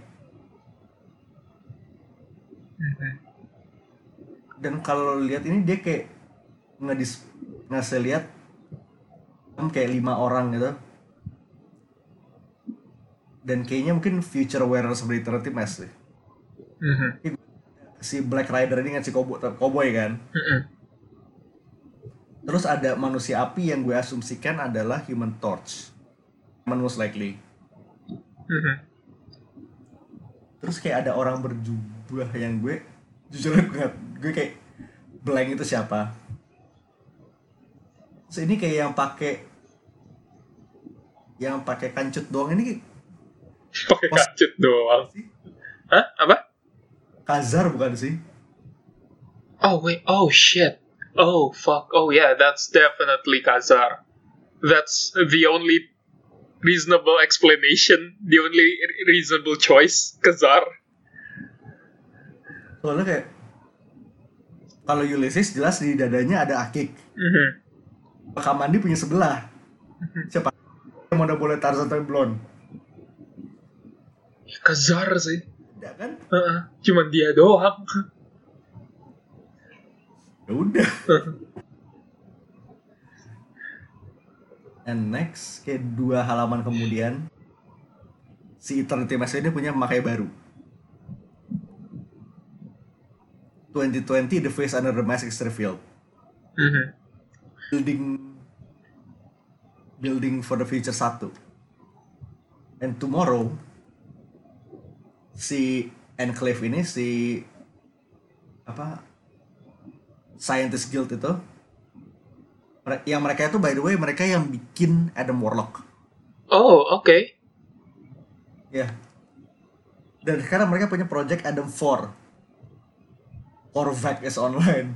Dan kalau lihat ini dia kayak ngedis ngasih lihat kan kayak lima orang gitu. Dan kayaknya mungkin future wearer seperti Eternity Mask sih. Mhm. Si Black Rider ini ngasih cowboy, cowboy kan. Mhm. Terus ada manusia api yang gue asumsikan adalah Human Torch. Most likely. Terus kayak ada orang berjubah yang gue jujur gue, gue kayak blank itu siapa. Terus ini kayak yang pakai yang pakai kancut doang ini Pakai kancut doang. sih Hah? Apa? Kazar bukan sih? Oh wait. Oh shit. Oh fuck. Oh yeah, that's definitely Kazar. That's the only reasonable explanation. The only reasonable choice. Kazar. Soalnya kayak kalau Ulysses jelas di dadanya ada akik. Mhm. Kamandi punya sebelah. Siapa? Yang mau boleh Tarzan tapi blonde. Kazar sih. Ada kan? Heeh. Cuman dia doang. Ya udah. And next, kayak dua halaman kemudian, si Eternity Mask ini punya pemakai baru. 2020, The Face Under the Mask is revealed. Mhm. Building Building for the Future 1. And tomorrow, si Enclave ini, si apa Scientist Guild itu yang mereka itu by the way mereka yang bikin Adam Warlock Oh, oke. ya dan sekarang mereka punya project Adam 4 Korvac is online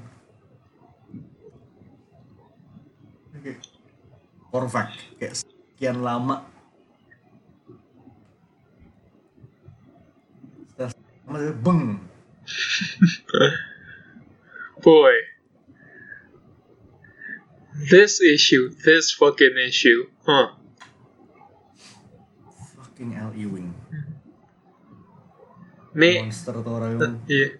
Oke. Korvac kayak sekian lama Setelah beng Boy. This issue, this fucking issue. Huh. fucking L. Ewing Nih, monster tuh orang emang. Iya.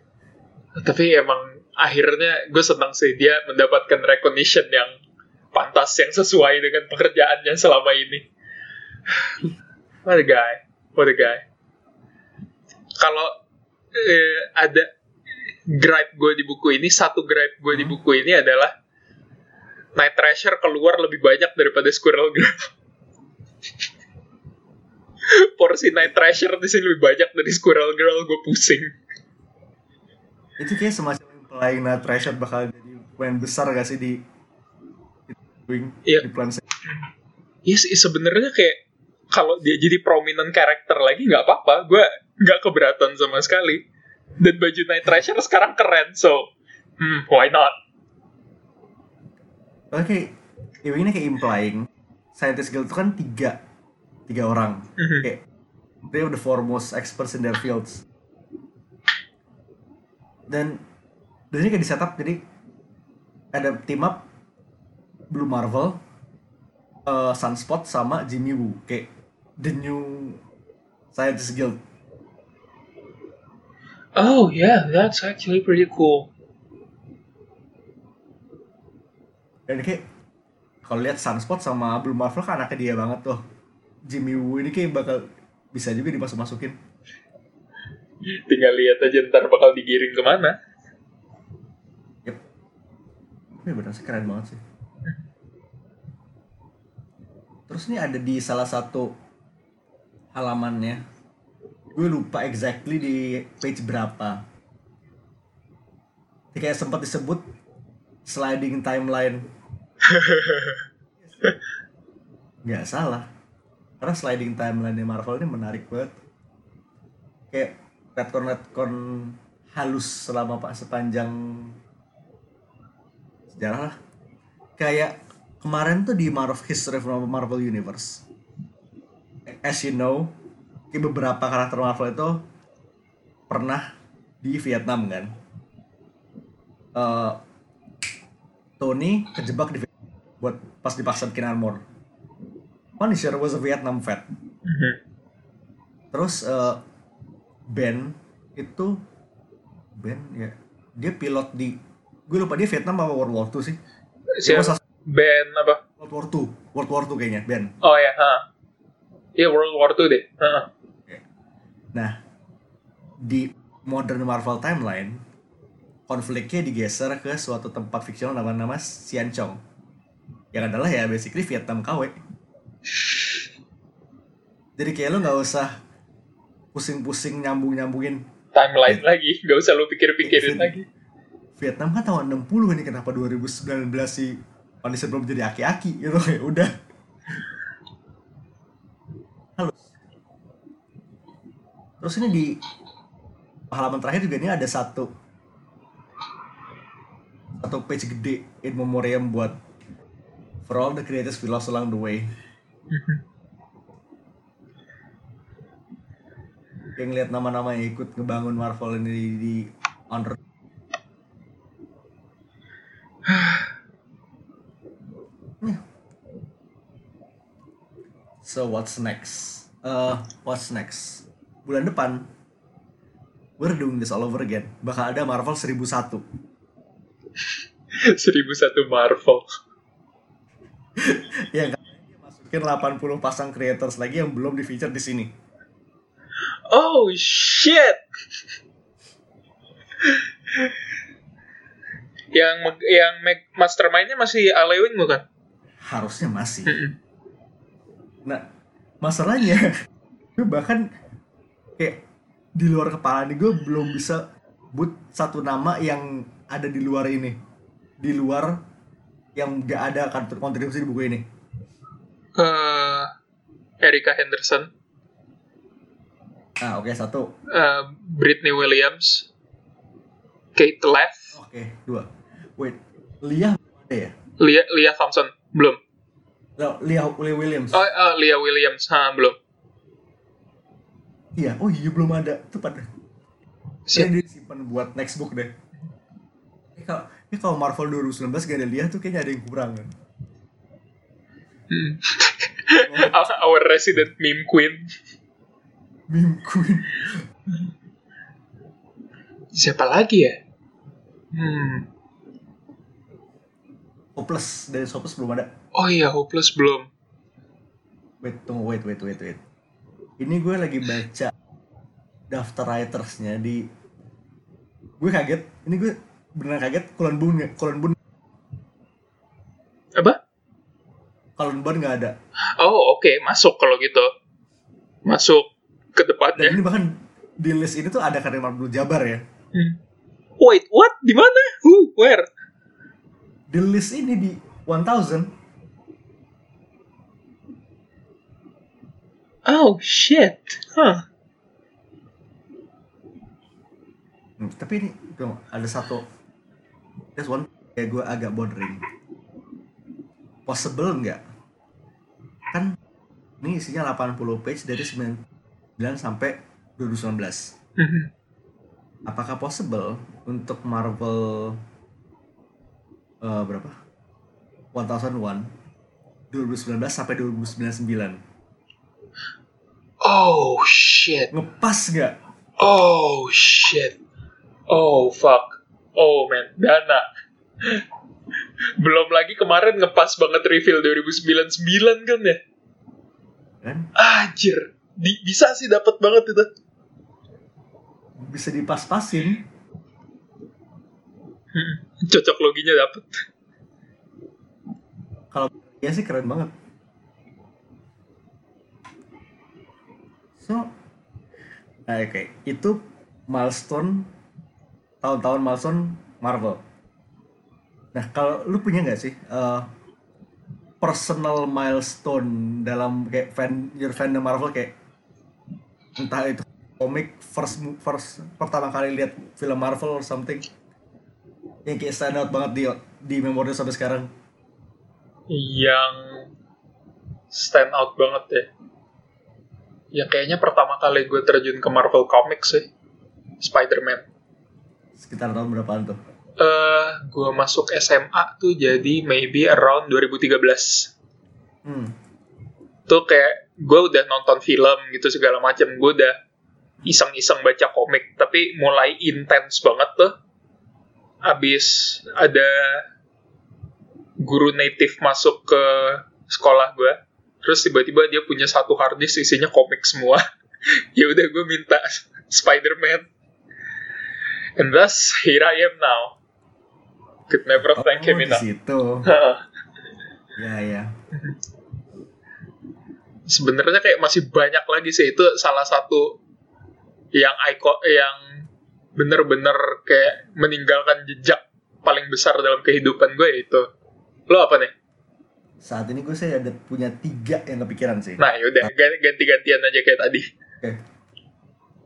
Tapi emang akhirnya gue senang sih dia mendapatkan recognition yang pantas yang sesuai dengan pekerjaannya selama ini. What a guy. What a guy. Kalau eh, ada gripe gue di buku ini, satu gripe gue di Hmm. buku ini adalah Night Thrasher keluar lebih banyak daripada Squirrel Girl. Porsi Night Thrasher di sini lebih banyak dari Squirrel Girl, gue pusing. Itu kayak semacam implying nah Treasure bakal jadi pemain besar gak sih di di Wing Iya. di plan Iya sih sebenarnya kayak kalau dia jadi prominent karakter lagi nggak apa-apa, gue nggak keberatan sama sekali. Dan baju Night Thrasher sekarang keren, so hmm, why not? Oke, Ewing ini kayak implying Scientist Guild itu kan tiga tiga orang Mhm. kayak they are the foremost experts in their fields dan dan ini kayak di setup jadi ada team up Blue Marvel eh, Sunspot sama Jimmy Woo kayak the new Scientist Guild. Oh yeah, that's actually pretty cool. dan kayak kalau lihat Sunspot sama Blue Marvel kan anaknya dia banget tuh. Jimmy Woo ini kayak bakal bisa juga dimasuk masukin tinggal lihat aja ntar bakal digiring ke mana Yep. Ini benar sih keren banget sih. Terus ini ada di salah satu halamannya. Gue lupa exactly di page berapa. Ini kayak sempat disebut sliding timeline. Nggak salah. Karena sliding timeline di Marvel ini menarik banget. Kayak retcon-retcon halus selama pak sepanjang sejarah lah. Kayak kemarin tuh di Marvel History of Marvel Universe. As you know beberapa karakter Marvel itu pernah di Vietnam kan? Eh, Tony kejebak di Vietnam buat pas dipaksa bikin armor. Punisher was a Vietnam vet. Terus eh, Ben itu Ben ya dia pilot di gue lupa dia Vietnam apa World War II sih. Siapa? Ben apa? World War II World War II kayaknya Ben oh ya ha. Iya World War II deh Ha. nah di modern Marvel timeline konfliknya digeser ke suatu tempat fiksional nama nama Sian Chong yang adalah ya basically Vietnam KW jadi kayak lo nggak usah pusing-pusing nyambung-nyambungin. Timeline lagi gak usah lu pikir-pikirin Viet- lagi. Vietnam kan tahun 60 ini kenapa 2019 sih Punisher belum jadi aki-aki? Gitu kayak udah. Halo. Terus ini di halaman terakhir juga ini ada satu satu page gede in memoriam buat for all the creators we lost along the way yang lihat nama-nama yang ikut ngebangun Marvel ini di, di under So what's next? Uh, what's next? Bulan depan, we're doing this all over again. Bakal ada Marvel 1001. 1001 Marvel yang katanya dia masukin 80 pasang creators lagi yang belum di feature di sini. Oh shit yang yang mastermindnya masih Alewing bukan Harusnya masih. Nah, masalahnya gue bahkan kayak di luar kepala nih gue belum bisa but satu nama yang ada di luar ini. Di luar yang gak ada kontribusi di buku ini. Eh, Erika Henderson Nah, oke satu. eh, Britney Williams Kate Leff Oke, dua. Wait, Lia ada ya? Lia Lia Thompson belum Lia, Lia Williams. oh eh, Lia Williams ha belum Iya, oh iya belum ada. Itu pada. Saya disimpan buat next book deh. Ini kalau, ini kalau Marvel 2019 gak ada Lia tuh kayaknya ada yang kurang kan. Hmm. our resident meme queen Meme Queen. siapa lagi ya hmm Hopeless dari Hopeless belum ada. oh iya Hopeless belum Wait, tunggu, wait, wait, wait, wait. Ini gue lagi baca daftar writersnya di. Gue kaget. Ini gue beneran kaget. Cullen Bunn, nggak- Cullen Bunn, apa Cullen Bunn nggak ada. oh oke masuk kalau gitu masuk ke Dan depannya ini bahkan di list ini tuh ada Karim Abdul Jabar ya. Hmm. wait what? Di mana? Who? Where? Di list ini di 1000 oh shit. Huh. Hmm, tapi ini tuh, ada satu. There's one kayak gue agak bothering. Possible nggak? Kan ini isinya 80 page dari 9 sampai 2019 Mhm. apakah possible untuk Marvel eh, berapa? 1001 2019 sampai 2099 oh shit. Ngepas nggak? Oh shit. Oh fuck. Oh man. Dana. Belum lagi kemarin ngepas banget reveal 2099 kan ya. kan? Anjir. Di, bisa sih dapat banget itu. bisa dipas-pasin Hmm, Cocok loginya dapet. kalau ya sih keren banget so nah, oke itu milestone tahun-tahun milestone Marvel nah kalau lu punya nggak sih eh, personal milestone dalam kayak fan your fandom Marvel kayak entah itu komik first first pertama kali lihat film Marvel or something yang kayak stand out banget di di memori sampai sekarang yang stand out banget ya. Ya kayaknya pertama kali gue terjun ke Marvel Comics sih. Spider-Man. sekitar tahun berapaan tuh Eh, gue masuk SMA tuh jadi maybe around 2013. hmm. Tuh kayak gue udah nonton film gitu segala macam. Gue udah iseng-iseng baca komik. Tapi mulai intens banget tuh. Abis ada guru native masuk ke sekolah gue. Terus tiba-tiba dia punya satu harddisk isinya komik semua. ya udah gue minta Spider-Man. And thus, here I am now. Could never thank him di enough. situ ya ya sebenarnya kayak masih banyak lagi sih. Itu salah satu yang icon yang bener-bener kayak meninggalkan jejak paling besar dalam kehidupan gue itu lo apa nih? Saat ini gue saya ada punya tiga yang kepikiran sih. Nah yaudah gan- ganti-gantian aja kayak tadi. Oke.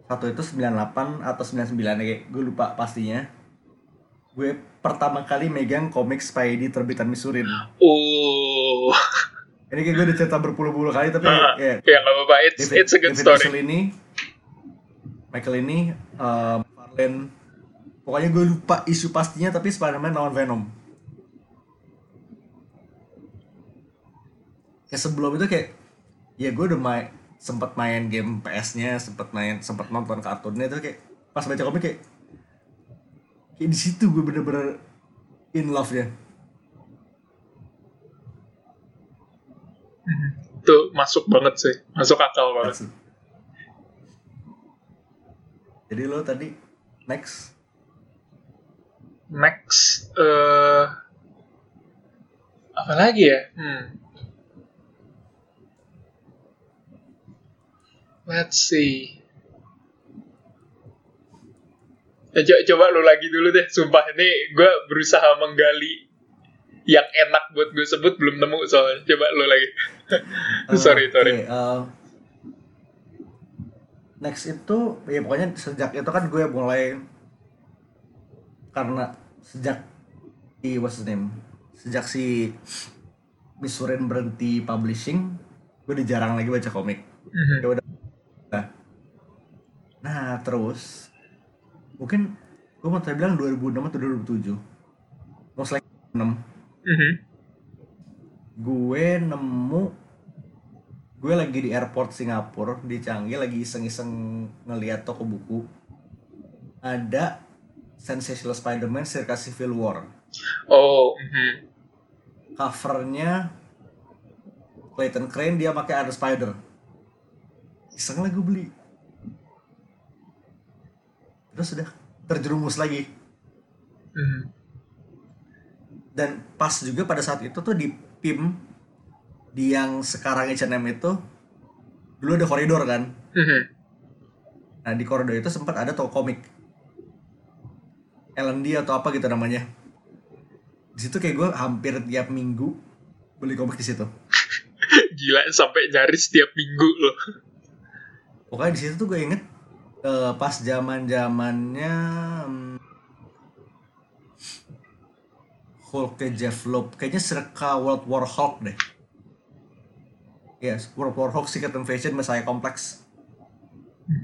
Satu itu 98 atau 99 ya kayak gue lupa pastinya. Gue pertama kali megang komik Spidey terbitan Misurin. Oh ini kayak gue udah cerita berpuluh-puluh kali tapi Ah, ya. ya nggak apa-apa. It's David, it's a good David story. Mitchell ini Michael ini um, Farlane pokoknya gue lupa isu pastinya tapi Spider-Man lawan Venom. Ya sebelum itu kayak ya gue udah main sempat main game PS-nya sempat main sempat nonton kartunnya itu kayak pas baca komik kayak kayak di situ gue bener-bener in love ya tuh masuk banget sih. Masuk akal banget. Jadi lo tadi next? Next eh apa lagi ya? Hmm. let's see. Ya, co- coba lu lagi dulu deh sumpah. Ini gue berusaha menggali yang enak buat gue sebut belum nemu soalnya. Coba lu lagi. Eh, sorry sorry. oke, eh, next itu ya pokoknya sejak itu kan gue mulai karena sejak si what's his name? Sejak si Misurin berhenti publishing gue udah jarang lagi baca komik. Ya udah. Nah, nah terus mungkin gue mau bilang 2006 atau 2007 most likely 6 Mhm. gue nemu gue lagi di airport Singapura di Canggih lagi iseng-iseng ngeliat toko buku ada Sensational Spider-Man Circa Civil War oh mhm. covernya Clayton Crane dia pakai ada spider iseng lah gue beli terus udah terjerumus lagi Mhm. Dan pas juga pada saat itu tuh di PIM di yang sekarang H&M itu dulu ada koridor kan? Mhm. nah di koridor itu sempat ada toko komik. L&D atau apa gitu namanya. Di situ kayak gue hampir tiap minggu beli komik di situ. Gila sampai nyaris setiap minggu loh. Pokoknya di situ tuh gue inget eh, pas zaman zamannya hmm, Hulk ke Jeff Loeb. Kayaknya serka World War Hulk deh. Yes World War Hulk Secret Invasion Messiah Complex.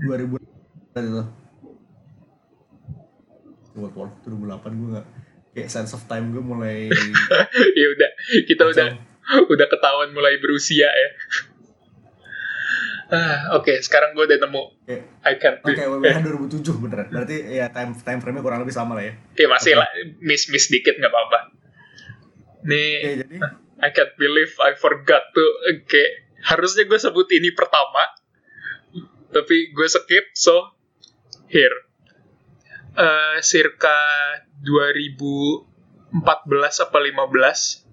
2000 itu. World War Hulk 2008 gue gak kayak sense of time gue mulai ya udah kita udah udah ketahuan mulai berusia ya. Ah oke sekarang gue udah nemu kayak I can't Oke, WWH 2007 beneran. Berarti ya time time frame-nya kurang lebih sama lah ya. ya masih Oke. lah. Miss miss dikit nggak apa-apa nih Oke, jadi I can't believe I forgot to Oke, harusnya gue sebut ini pertama, tapi gue skip, so here. Eh, circa 2014 apa 15,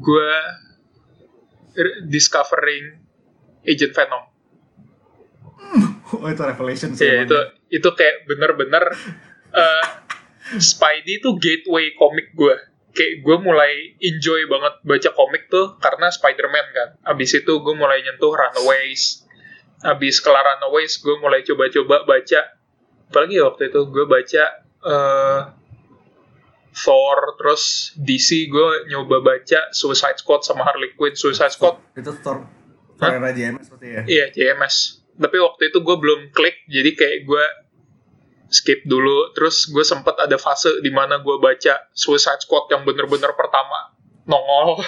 gue discovering Agent Venom. oh itu revelation sih. Iya, emang. itu itu kayak bener-bener eh, Spidey itu gateway komik gue. Kayak gue mulai enjoy banget baca komik tuh karena Spider-Man kan. Abis itu gue mulai nyentuh Runaways. Abis kelar Runaways gue mulai coba-coba baca. Apalagi ya waktu itu gue baca eh, Thor, terus DC gue nyoba baca Suicide Squad sama Harley Quinn. Suicide Squad itu Thor Thor era JMS seperti ya. Iya, JMS. Tapi waktu itu gue belum klik, jadi kayak gue skip dulu. Terus gue sempet ada fase di mana gue baca Suicide Squad yang bener-bener pertama nongol.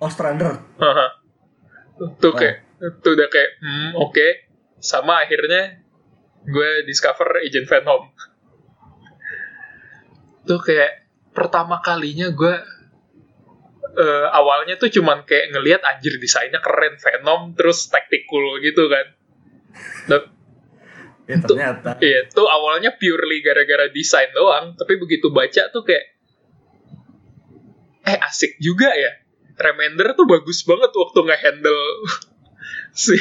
Oh Strander. tuh kayak, tuh udah kayak, hmm oke. Sama akhirnya gue discover Agent Venom. tuh kayak pertama kalinya gue eh, awalnya tuh cuman kayak ngelihat anjir desainnya keren Venom terus tactical gitu kan. Ya ternyata. Iya, tuh awalnya purely gara-gara desain doang, tapi begitu baca tuh kayak eh asik juga ya. Remender tuh bagus banget waktu nge-handle si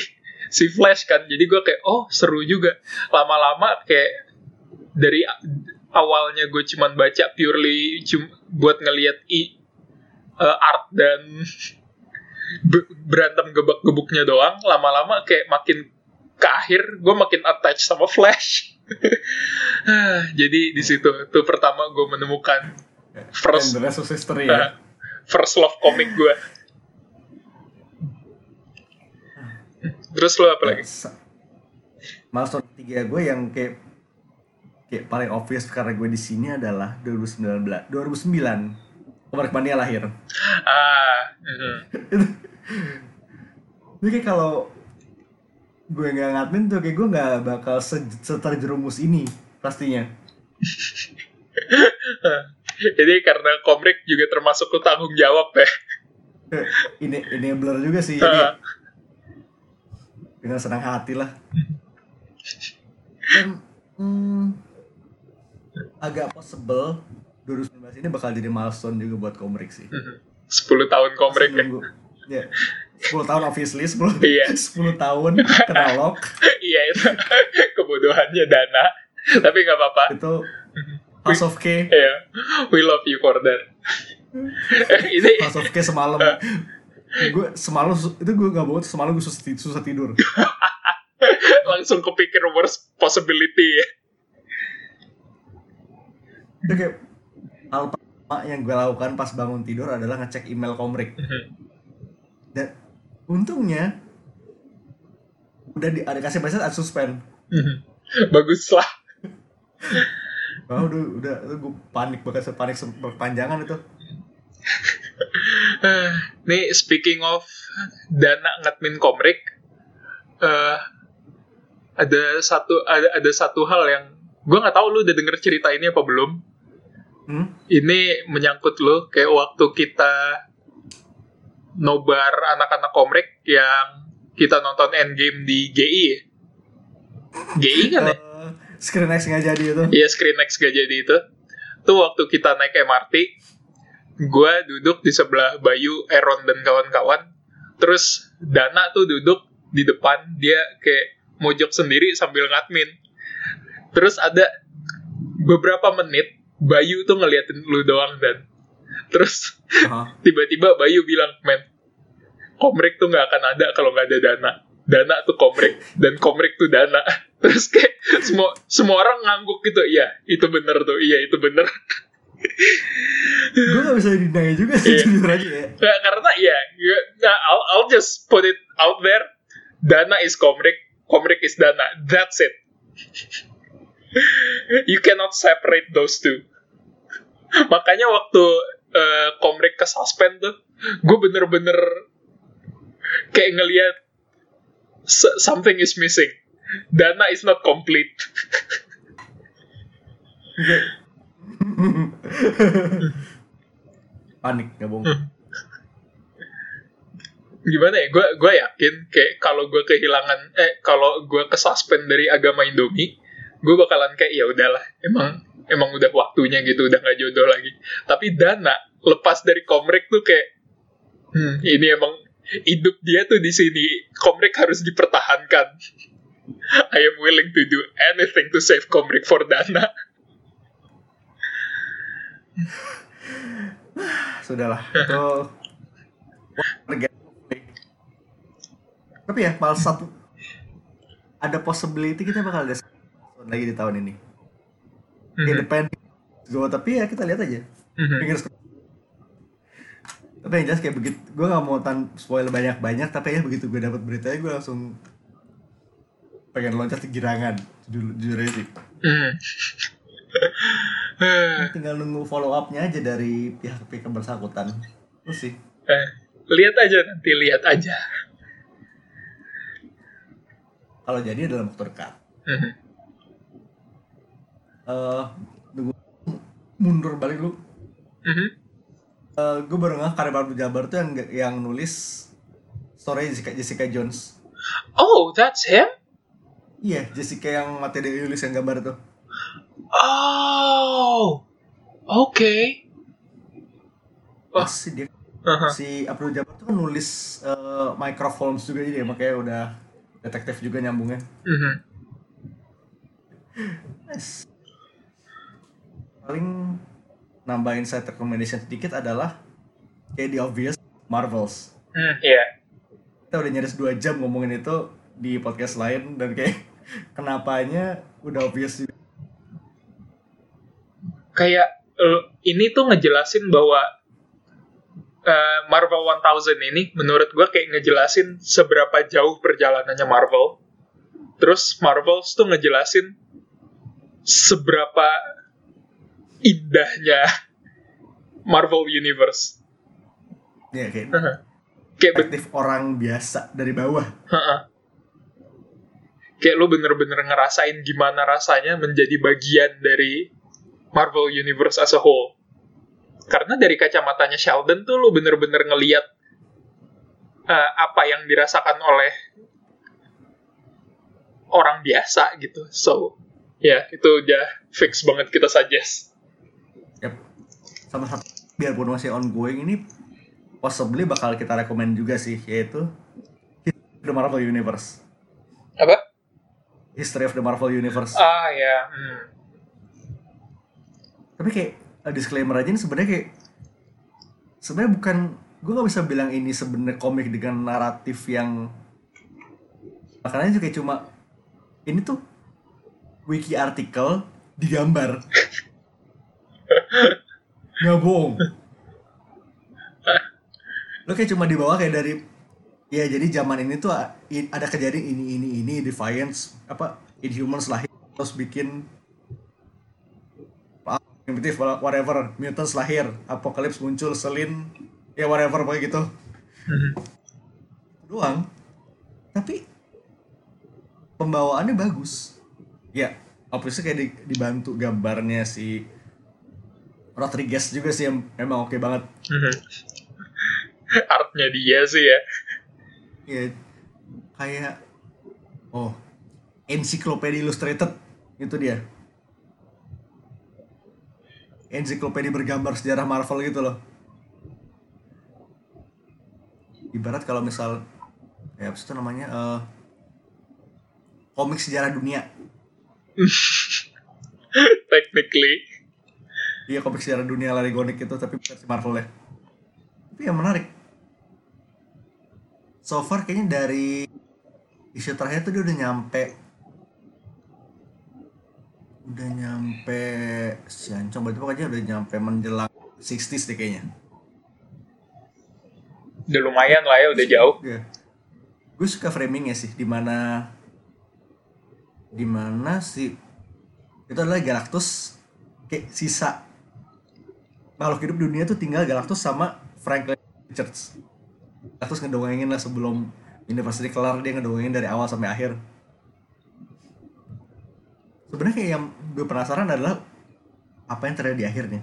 si Flash kan. Jadi gue kayak oh seru juga. Lama-lama kayak dari awalnya gue cuman baca purely cum, buat ngelihat i eh, art dan be- berantem gebak-gebuknya doang. Lama-lama kayak makin ke akhir gue makin attach sama Flash. Jadi di situ tuh pertama gue menemukan first And the of history uh, ya. first love komik gue. Terus lo apa lagi? Milestone ketiga gue yang kayak kayak paling obvious karena gue di sini adalah 2019 2009 Komik Mania lahir. Ah, mhm. Jadi kayak kalau gue nggak ngadmin tuh kayak gue nggak bakal se- seterjerumus ini pastinya. jadi karena komik juga termasuk ke tanggung jawab ya. Eh, Ini enabler juga sih. Jadi dengan senang hati lah. Dan hmm, agak possible 2019 ini bakal jadi milestone juga buat komik sih. 10 tahun komik ya. Gua- ya 10 tahun obviously 10, Iya. 10 tahun kena lock Iya itu kebodohannya Dana. Tapi nggak apa-apa. itu House of K Iya, we love you for that. Ini House of K semalam gue semalam itu gue gak bohong semalam gue susah, susah tidur langsung kepikir worst possibility ya. itu kayak hal pertama yang gue lakukan pas bangun tidur adalah ngecek email komrik dan untungnya udah di ada kasih message unsuspend Bagus lah. oh, udah udah gue panik banget panik se- berpanjangan itu Nih speaking of dana ngadmin komrik, eh ada satu ada ada satu hal yang gue nggak tahu lu udah denger cerita ini apa belum. hmm? Ini menyangkut lu kayak waktu kita nobar anak-anak komrik yang kita nonton Endgame di GI ya. GI kan ya? Eh, screen X nggak jadi itu. Iya Screen X gak jadi itu. Tuh waktu kita naik MRT Gue duduk di sebelah Bayu, Aaron dan kawan-kawan. Terus Dana tuh duduk di depan Dia kayak mojok sendiri sambil ngadmin. Terus ada beberapa menit Bayu tuh ngeliatin lu doang dan Terus Hah? tiba-tiba Bayu bilang Men Komrik tuh gak akan ada kalau gak ada Dana. Dana tuh komrik dan komrik tuh dana. Terus kayak semua semua orang ngangguk gitu iya itu bener tuh iya itu bener. Gue gak bisa deny juga sih Iya. jujur aja ya. Nggak, karena ya- nah, I'll, I'll just put it out there. Dana is komrik komrik is dana. That's it. You cannot separate those two. Makanya waktu eh, komrik ke suspend tuh. Gue bener-bener kayak ngelihat "S- something is missing. Dana is not complete. Panik nggak bohong Hmm. gimana ya? Gue gue yakin kayak kalau gue kehilangan eh kalau gue kesuspend dari agama Indomie gue bakalan kayak ya udahlah emang emang udah waktunya gitu udah nggak jodoh lagi. Tapi dana lepas dari komrek tuh kayak hmm, ini emang hidup dia tuh di sini. Komrek harus dipertahankan. I am willing to do anything to save komrek for dana. Sudahlah itu tapi ya malah satu ada possibility kita bakal ada lagi di tahun ini Mhm. independent. Go tapi ya kita lihat aja. Mhm. fingers crossed. tapi yang jelas kayak begitu gue nggak mau tan spoil banyak banyak tapi ya begitu gue dapat beritanya gue langsung pengen loncat ke girangan jujur, jujur aja sih. Mhm. Eh, tinggal nunggu follow upnya aja dari pihak-pihak yang bersangkutan. Terus sih. Eh, lihat aja nanti lihat aja. Kalau jadi dalam waktu dekat tunggu mundur balik lu Mhm. Eh gue baru nggak Karim Abdul Jabbar tuh yang yang nulis story Jessica, Jessica Jones Oh, that's him? iya Jessica yang mati dari nulis yang gambar tuh Oh, oke. Wah. Pas si dia Aha. si Abdul Jabbar tuh kan nulis eh, microphones juga jadi makanya udah detektif juga nyambungnya Mhm. nice paling nambahin side recommendation sedikit adalah kayak the obvious Marvels Hmm, iya. kita udah nyaris dua jam ngomongin itu di podcast lain dan kayak kenapanya udah obvious juga. Kayak eh, ini tuh ngejelasin bahwa eh, Marvel 1000 ini menurut gue kayak ngejelasin seberapa jauh perjalanannya Marvel. Terus Marvels tuh ngejelasin seberapa indahnya Marvel Universe. ya kayak Aha. Kayak ben- perspektif orang biasa dari bawah Ha-ha. Kayak lu bener-bener ngerasain gimana rasanya menjadi bagian dari Marvel Universe as a whole. Karena dari kacamatanya Sheldon tuh lu bener-bener ngeliat eh, apa yang dirasakan oleh orang biasa gitu. So, ya itu udah fix banget kita suggest. Sama satu biarpun masih ongoing ini possibly bakal kita rekomend juga sih yaitu The Marvel Universe Apa? History of the Marvel Universe Ah ya. Hmm. tapi kayak uh, disclaimer aja ini sebenarnya kayak sebenarnya bukan gue nggak bisa bilang ini sebenarnya komik dengan naratif yang makanya juga cuma ini tuh wiki artikel digambar nggak bohong lo kayak cuma di bawah kayak dari ya jadi zaman ini tuh ada kejadian ini ini ini Defiance apa Inhumans lahir terus bikin primitif whatever mutants lahir apocalypse muncul selin ya whatever pokoknya gitu. Doang. Tapi pembawaannya bagus. Ya obviously kayak di- dibantu gambarnya si Rodriguez juga sih yang emang oke banget Mhm. Artnya dia sih ya. ya kayak oh encyclopedia illustrated itu dia encyclopedia bergambar sejarah Marvel gitu loh ibarat kalau misal ya apa itu namanya eh, komik sejarah dunia Technically. Iya komik sejarah dunia Larigonik itu tapi versi Marvel ya tapi yang menarik so far kayaknya dari isu terakhir tuh dia udah nyampe udah nyampe si Ancong berarti pokoknya udah nyampe menjelang 60s deh kayaknya Udah lumayan lah ya, udah jauh. Iya. Gue suka framingnya sih, di mana di mana si itu adalah Galactus kayak sisa makhluk hidup dunia tuh tinggal Galactus sama Franklin Richards. Galactus ngedongengin lah sebelum University kelar dia ngedongengin dari awal sampai akhir. Sebenarnya kayak yang gue penasaran adalah apa yang terjadi di akhirnya.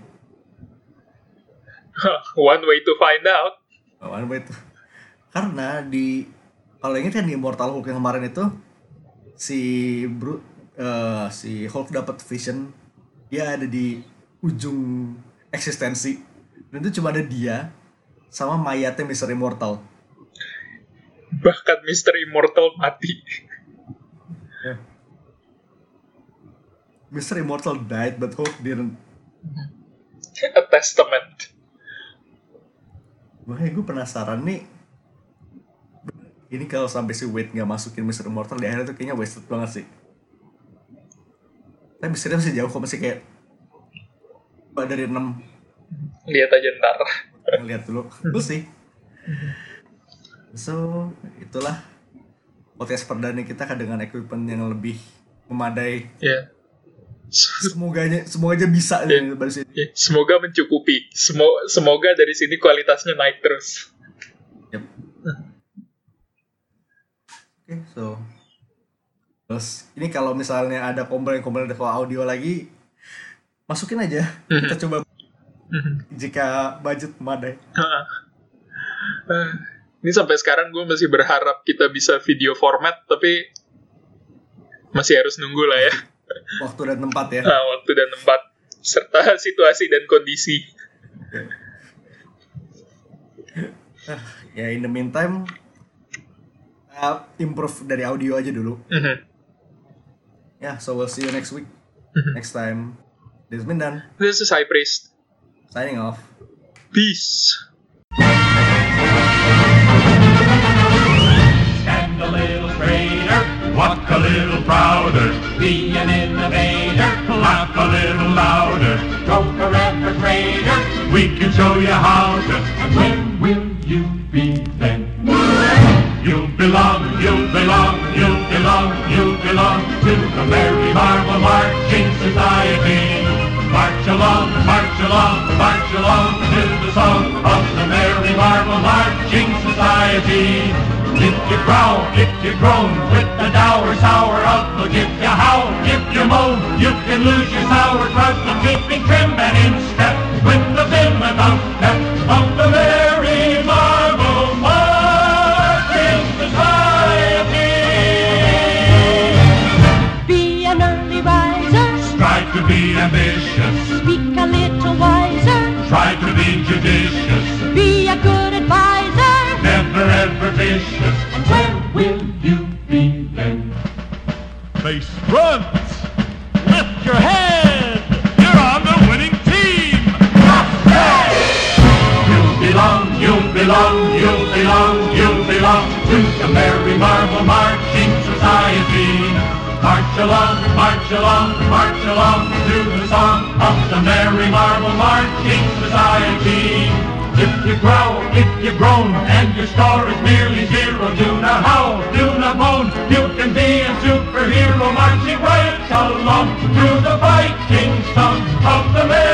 One way to find out. One way to karena di kalau ingat kan di Immortal Hulk yang kemarin itu si Bru, eh, si Hulk dapat vision dia ada di ujung eksistensi dan itu cuma ada dia sama mayatnya Mr. Immortal Bahkan Mr. Immortal mati. Mr. Immortal died but Hulk didn't A testament. makanya gue penasaran nih ini kalau sampai si Wade nggak masukin Mr. Immortal di akhir itu kayaknya wasted banget sih tapi Mr. masih jauh kok masih kayak dari 6 Lihat aja ntar. lihat dulu we'll see so itulah podcast perdana kita kan dengan equipment yang lebih memadai Ya. semoga aja semoga aja bisa nih dari sini Ya, Semoga mencukupi. Semo- Semoga dari sini kualitasnya naik terus. Yep. Oke, so terus ini kalau misalnya ada komplain-komplain kalau audio lagi masukin aja. Kita coba. Jika budget memadai. Eh, Ini sampai sekarang gue masih berharap kita bisa video format, tapi masih harus nunggu lah ya. waktu dan tempat ya. Nah, waktu dan tempat serta situasi dan kondisi. ya in the meantime uh, improve dari audio aja dulu. Mhm. ya so we'll see you next week. Next time this has been done This is High Priest. signing off Peace. Stand a little straighter, walk a little prouder, be an innovator, laugh a little louder, go forever greater. We can show you how to. March along, march along to the song of the Merry Marvel Marching Society. If you growl, if you groan, and your score is merely zero, do not howl, do not moan. You can be a superhero marching right along to the fighting song of the Merry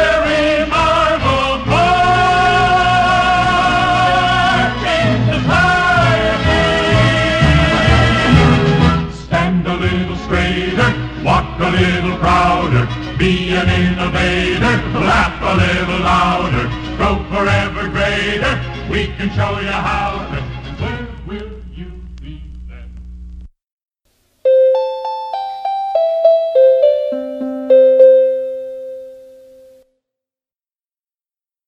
innovator, laugh a little louder, grow forever greater. We can show you how.